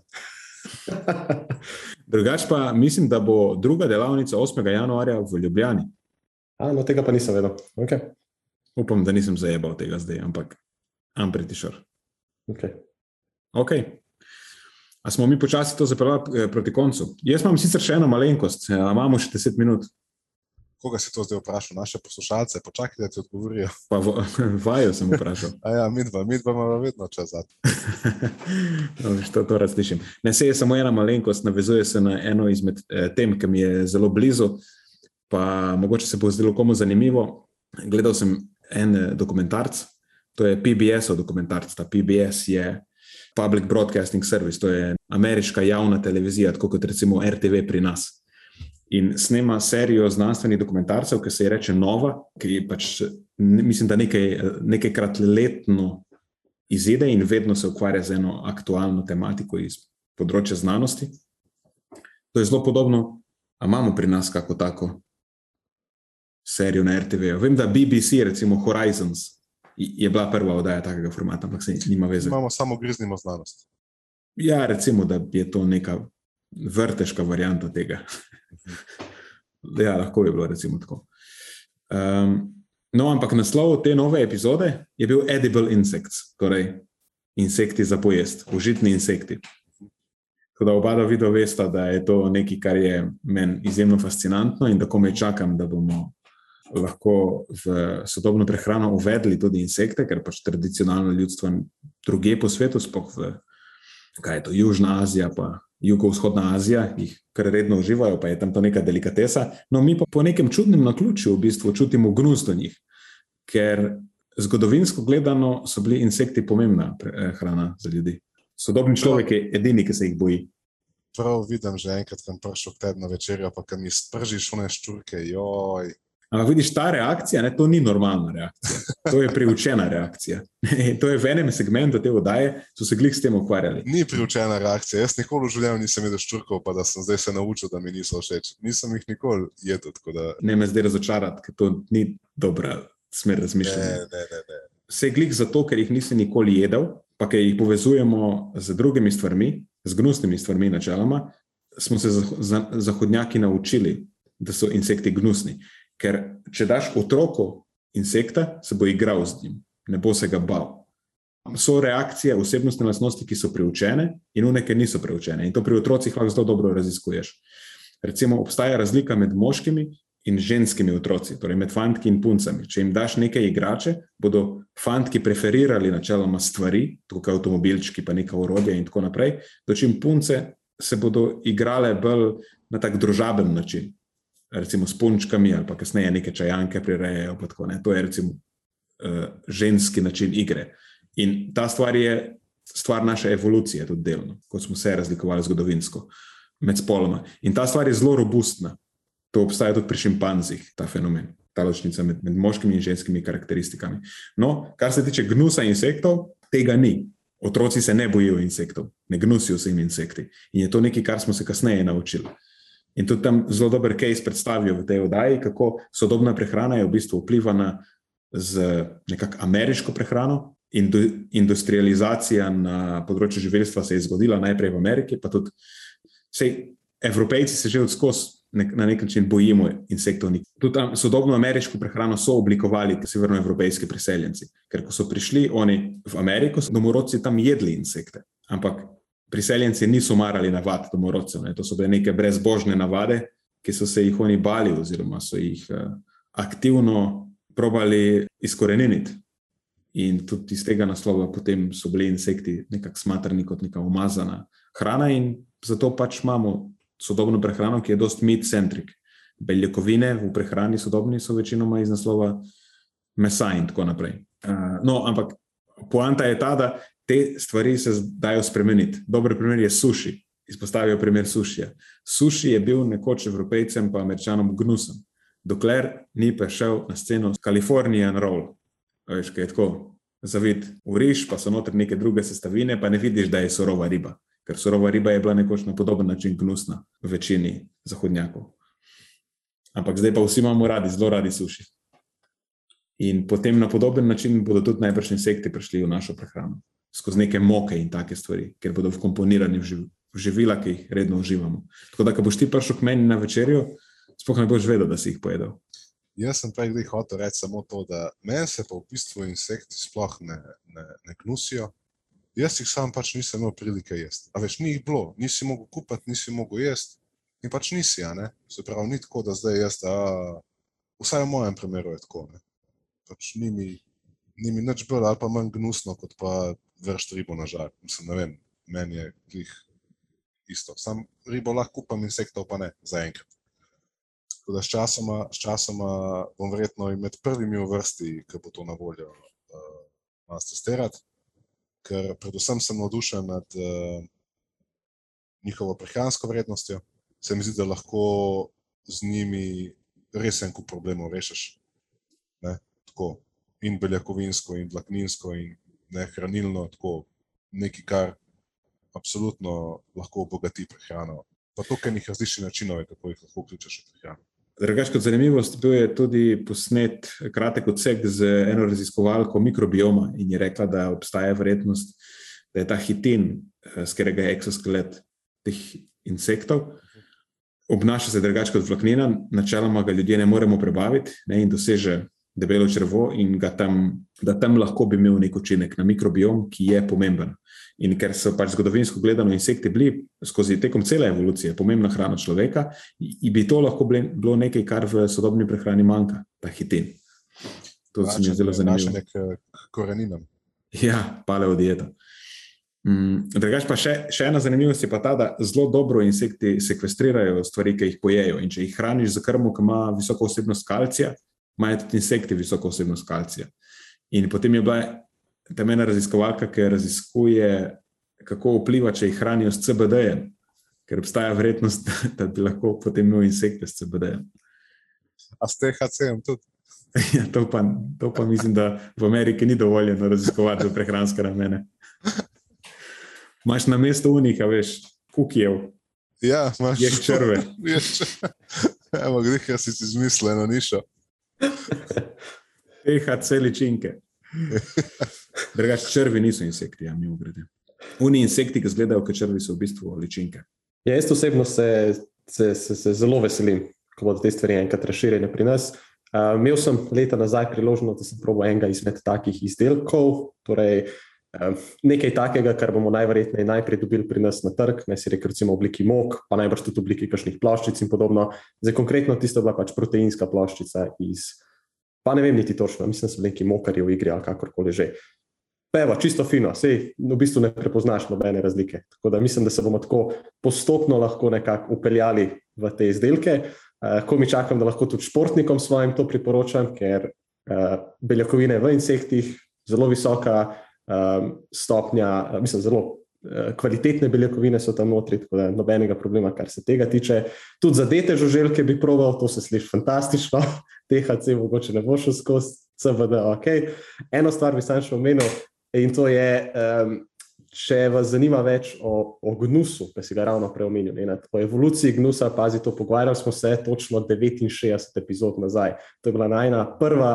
Drugač pa mislim, da bo druga delavnica 8. januarja v Ljubljani. A, no, tega pa nisem vedel. Okay. Upam, da nisem zajebal tega zdaj, ampak am pretty sure. Okay. Ok. A smo mi počasi to zapeljali eh, proti koncu? Jaz imam sicer še eno malenkost, a imamo še 10 minut. Koga si to zdaj vprašal? Naše poslušalce, počakaj, da ti odgovorijo. Pa vajo sem vprašal. A ja, mi dva, mi dva imamo vedno čas za to. no, to, to razlišim. Ne, se je samo ena malenkost, navezuje se na eno izmed eh, tem, ki mi je zelo blizu, pa mogoče se bo zdelo komu zanimivo. Gledal sem en eh, dokumentarc, to je PBS-ov dokumentarc. Ta PBS je Public Broadcasting Service, to je ameriška javna televizija, tako kot recimo RTV pri nas. In snema serijo znanstvenih dokumentarcev, ki se ji reče Nova, ki pač, mislim, da nekaj, nekajkrat letno izide in vedno se ukvarja z eno aktualno tematiko iz področja znanosti. To je zelo podobno, a imamo pri nas kako tako serijo na RTV. Vem, da BBC, recimo Horizons, je bila prva oddaja takega formata, ampak se nima veze. Imamo samo griznimo znanost. Ja, recimo, da je to neka vrteška varianta tega. ja, lahko bi bilo recimo tako. Um, no, ampak naslov te nove epizode je bil Edible Insects, torej insekti za pojest, užitni insekti. Tako da oba dva vidva vesta, da je to nekaj, kar je meni izjemno fascinantno in da komaj čakam, da bomo lahko v sodobno prehrano uvedli tudi insekte, ker pač tradicionalno ljudstvo druge po svetu, spoh v kaj je to, Južna Azija, pa Jugovzhodna Azija, jih kar redno uživajo, pa je tam to neka delikatesa. No, mi pa po nekem čudnem naključju v bistvu čutimo gnus do njih, ker zgodovinsko gledano so bili insekti pomembna eh, hrana za ljudi. Sodobni človek je edini, ki se jih boji. Prav vidim, že enkrat sem prišel tebi na večerjo, pa kam mi spržiš one ščurke, joj. Ampak vidiš, ta reakcija, ne, to ni normalna reakcija. To je priučena reakcija. to je v enem segmentu te oddaje, so se glih s tem ukvarjali. Ni priučena reakcija. Jaz nikoli v življenju nisem jedel ščurkov, pa da sem zdaj se naučil, da mi niso všeč. Nisem jih nikoli jedel. Da... Ne me zdaj razočarati, ker to ni dobra smer razmišljanja. Ne, ne, ne, ne. Vse glih zato, ker jih nisem nikoli jedel, pa ker jih povezujemo z drugimi stvarmi, z gnusnimi stvarmi, načeloma, smo se zahodnjaki naučili, da so insekti gnusni. Ker če daš otroku insekta, se bo igral z njim, ne bo se ga bal. So reakcije, osebnostne lastnosti, ki so preučene, in one, ki niso preučene. In to pri otrocih lahko zelo dobro raziskuješ. Recimo, obstaja razlika med moškimi in ženskimi otroci, torej med fantki in puncami. Če jim daš nekaj igrače, bodo fantki preferirali načeloma stvari, kot avtomobilčki, pa neka urodja in tako naprej, dočim punce se bodo igrale bolj na tak družaben način, recimo s punčkami ali pa kasneje neke čajanke prirejajo. To je recimo uh, ženski način igre. In ta stvar je stvar naše evolucije, tudi delno, kot smo se razlikovali zgodovinsko med spoloma. In ta stvar je zelo robustna. To obstaja tudi pri šimpanzih, ta fenomen, ta ločnica med, med moškimi in ženskimi karakteristikami. No, kar se tiče gnusa insektov, tega ni. Otroci se ne bojijo insektov, ne gnusijo se jim insekti. In je to nekaj, kar smo se kasneje naučili. In tudi tam zelo dober case predstavijo v tej oddaji, kako sodobna prehrana je v bistvu vplivana z nekakšno ameriško prehrano. Indu, industrializacija na področju živelstva se je zgodila najprej v Ameriki, pa tudi vse, Evropejci se že od skozi nek, na nek način bojimo insektov. Tudi tam sodobno ameriško prehrano so oblikovali ti severnoevropejski priseljenci, ker ko so prišli oni v Ameriko, so domorodci tam jedli insekte. Ampak priseljenci niso marali navad domorodcev, ne. to so bile neke brezbožne navade, ki so se jih oni bali, oziroma so jih uh, aktivno probali izkoreniniti. In tudi iz tega naslova potem so bili insekti nekako smatrani kot neka umazana hrana, in zato pač imamo sodobno prehrano, ki je dosti meat-centric. Beljakovine v prehrani sodobni so večinoma iz naslova mesa in tako naprej. Uh, no, ampak poanta je ta, da te stvari se dajo spremeniti. Dober primer je suši. Izpostavijo primer sušija. Suši je bil nekoč evropejcem pa američanom gnusen, dokler ni prišel na sceno Californian Roll. Veš, kaj je tako? Zavid, uriš, pa so noter neke druge sestavine, pa ne vidiš, da je surova riba ker surova riba je bila nekoč na podoben način gnusna v večini zahodnjakov. Ampak zdaj pa vsi imamo radi, zelo radi suši. In potem na podoben način bodo tudi najbrž insekti prišli v našo prehrano, skozi neke moke in take stvari, ker bodo vkomponirani v, živ, v živila, ki jih redno uživamo. Tako da, ko boš ti prišel k meni na večerjo, sploh ne boš vedel, da si jih pojedel. Jaz sem prej hotel reči samo to, da meni se pa v bistvu insekti sploh ne, ne, ne knusijo, jaz jih sam pač nisem imel prilike jesti. A veš, ni jih bilo, nisi mogel kupiti, nisi mogel jesti in pač nisi. Se pravi, ni tako, da zdaj jaz, a, vsaj v mojem primeru je tako, ne. Pač ni mi, ni mi nič bolj ali pa manj gnusno, kot pa vršt ribo na žar. Mislim, ne vem, meni je klih isto. Sam ribo lahko kupam, insektov pa ne, zaenkrat. Tako da s časoma, s časoma bom verjetno med prvimi v vrsti, ki bo to na voljo, uh, nas testirati ker predvsem sem navdušen nad uh, njihovo prehransko vrednostjo. Se mi zdi, da lahko z njimi res en kup problemov rešiš. Ne? Tako in beljakovinsko, in vlakninsko, in ne, hranilno, tako nekaj, kar absolutno lahko obogati prehrano. Pa to, ker jih različnih načinov, kako jih lahko vključiš v prehrano. Drugač, kot zanimivost, bil je tudi posnet kratek odsek z eno raziskovalko mikrobioma in je rekla, da obstaja verjetnost, da je ta hitin, z eh, katerega je eksoskelet teh insektov, obnaša se drugače kot vlaknina, načeloma ga ljudje ne moremo prebaviti ne, in doseže debelo črvo, in tam, da tam lahko bi imel nek učinek na mikrobiom, ki je pomemben. In ker so pač zgodovinsko gledano insekti bili skozi tekom cele evolucije pomembna hrana človeka, bi to lahko bilo nekaj, kar v sodobni prehrani manjka, ta hitin. To se mi je zelo zanimivo. Nek koreninam. Ja, paleo dieta. Mm, drugač pa še, še ena zanimivost je pa ta, da zelo dobro insekti sekvestrirajo stvari, ki jih pojejo. In če jih hraniš za krmo, ki ima visoko vsebnost kalcija, imajo tudi insekti visoko vsebnost kalcija. In potem je bila tam ena raziskovalka, ki raziskuje, kako vpliva, če jih hranijo s CBD-jem, ker obstaja verjetnost, da bi lahko potem imel insekte s CBD-jem. A s THC-jem tudi? Ja, to, pa, to pa mislim, da v Ameriki ni dovoljeno raziskovati za prehranske namene. Imáš na mestu unika, veš, kukijev, Ja, imaš črve. Evo, greh si si izmislil eno nišo. THC ličinke. Drugač, črvi niso insekti, ja, mimo grede. Oni insekti, ki izgledajo kot črvi, so v bistvu ličinke. Ja, jaz osebno se, se, se, se zelo veselim, ko bodo te stvari enkrat razširjene pri nas. Uh, imel sem leta nazaj priložnost, da sem probil enega izmed takih izdelkov, torej uh, nekaj takega, kar bomo najverjetneje najprej dobili pri nas na trg, ne si rekel, recimo v obliki mok, pa najbrž tudi v obliki kakšnih ploščic in podobno. Zdaj, konkretno tisto je bila pač proteinska ploščica iz, pa ne vem niti točno, mislim, so neki mokarji v igri ali kakorkoli že. Peva, čisto fino, sej v bistvu ne prepoznaš nobene razlike. Tako da mislim, da se bomo tako postopno lahko nekako upeljali v te izdelke. Uh, ko mi čakam, da lahko tudi športnikom svojim to priporočam, ker uh, beljakovine v insektih, zelo visoka um, stopnja, uh, mislim, zelo uh, kvalitetne beljakovine so tam notri, tako da nobenega problema, kar se tega tiče. Tudi za dete žuželke bi proval, to se sliši fantastično, THC mogoče ne bo šel skozi, CBD, ok. Eno stvar bi sam še omenil in to je. Um, Če vas zanima več o, o gnusu, pa si ga ravno preomenil, ne, o evoluciji gnusa, pazi to, pogovarjali smo se točno 69 epizod nazaj. To je bila najna prva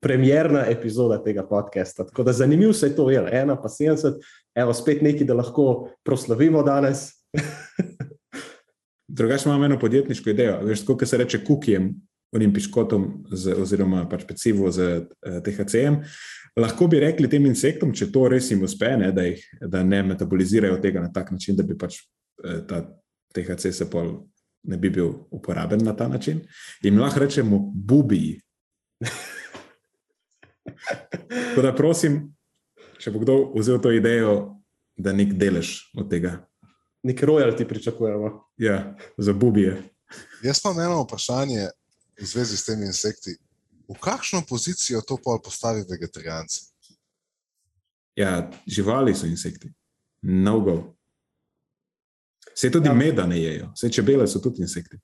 premjerna epizoda tega podcasta. Tako da zanimiv se je to, je ena pa 70, evo spet nekaj, da lahko proslavimo danes. Drugače imam eno podjetniško idejo. Veš, kako se reče kukijem, onim piškotom, z, oziroma pač pecivo z uh, THC-jem. Lahko bi rekli tem insektom, če to res jim uspe, ne, da, jih, da ne metabolizirajo tega na tak način, da bi pač eh, ta THC se pol ne bi bil uporaben na ta način. In lahko rečemo bubiji. Tako da prosim, če bo kdo vzel to idejo, da nek delež od tega. Nek royalty pričakujemo. Ja, za bubije. Jaz pa imam eno vprašanje v zvezi s temi insekti. V kakšno pozicijo to pol postavi vegetarijanci? Ja, živali so insekti, mnogo. Vse tudi Ja. ja. meda ne jejo, vse čebele so tudi insekti.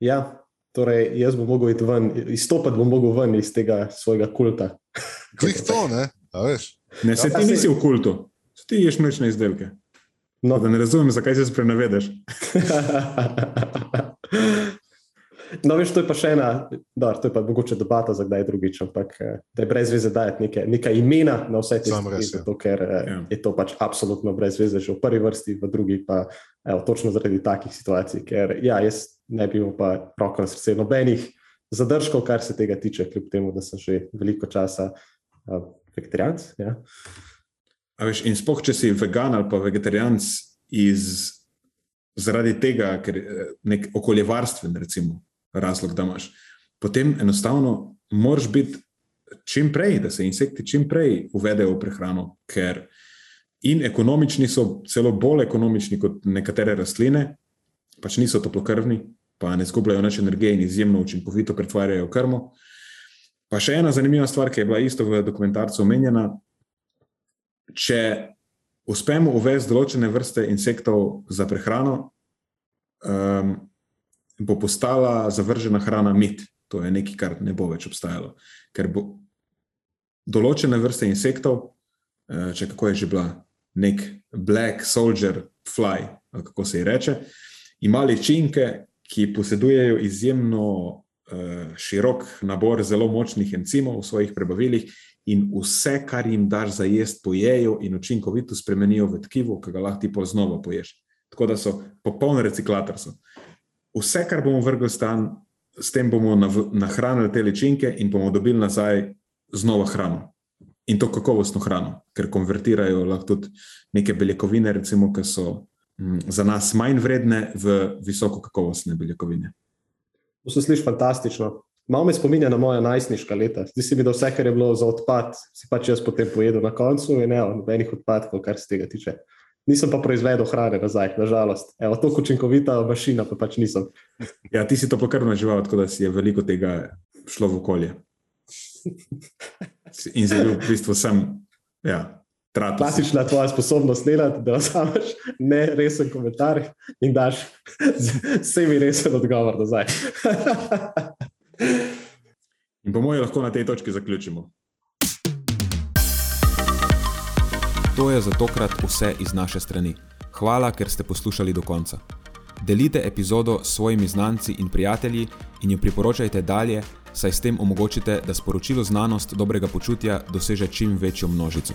Ja, torej jaz bom mogel iti ven, izstopiti bom mogel ven iz tega svojega kulta. Klik to, ne? A veš? Ne, se Ja, ti nisi v kultu, se ti ješ mlečne izdelke. No, Da ne razumem, zakaj se sprenavedeš. No, veš, to je pa še ena, dar, to je pa mogoče debata za kdaj drugič, ampak eh, da je brez veze dajati neke, neka imena na vse te stvari, ja. zato ker eh, Ja. je to pač absolutno brez veze, že v prvi vrsti, v drugi pa evo, točno zaradi takih situacij, ker ja, jaz ne bi imel pa roko na srce nobenih zadržkov, kar se tega tiče, kljub temu, da sem že veliko časa uh, vegetarijanc. Ja. A Veš, in spoh, če si vegan ali pa vegetarijanc iz, zaradi tega, ker je nek okoljevarstven, recimo, razlog, da imaš, potem enostavno moraš biti čim prej, da se insekti čim prej uvedejo v prehrano, ker in ekonomični so, celo bolj ekonomični kot nekatere rastline, pač niso toplokrvni, pa ne zgubljajo več energije in izjemno učinkovito pretvarjajo krmo. Pa še ena zanimiva stvar, ki je bila isto v dokumentarcu omenjena. Če uspemo uvesti določene vrste insektov za prehrano, um, bo postala zavržena hrana mit. To je nekaj, kar ne bo več obstajalo. Ker bo določene vrste insektov, uh, če kako je že bila, nek black soldier fly, kako se ji reče, imali činke, ki posedujejo izjemno uh, širok nabor zelo močnih encimov v svojih prebavilih, in vse, kar jim daš za jesti, pojejo in učinkovito spremenijo v tkivo, ki ga lahko ti pol znova poješ. Tako da so popoln reciklator. So. Vse, kar bomo vrgli stran, s tem bomo nahranili te ličinke in bomo dobili nazaj znova hrano. In to kakovostno hrano, ker konvertirajo lahko tudi neke beljakovine, recimo, ki so za nas manj vredne, v visoko kakovostne beljakovine. To se sliši fantastično. Malo me spominja na moja najstniška leta. Zdi se mi, da vse, kar je bilo za odpad, si pač jaz potem pojedel na koncu in ne, nobenih odpadkov, kar se tega tiče. Nisem pa proizvedel hrane nazaj, nažalost. Evo, tako učinkovita mašina pa pač nisem. Ja, ti si to pokrvna žival, tako da si je veliko tega šlo v okolje. In zdaj v bistvu sem. Ja. Tratos. Klasična tvoja sposobnost delati, da razumeš ne resen komentar in daš semi resen odgovor nazaj. In po mojem lahko na tej točki zaključimo. To je za tokrat vse iz naše strani. Hvala, ker ste poslušali do konca. Delite epizodo s svojimi znanci in prijatelji in jo priporočajte dalje, saj s tem omogočite, da sporočilo znanost dobrega počutja doseže čim večjo množico.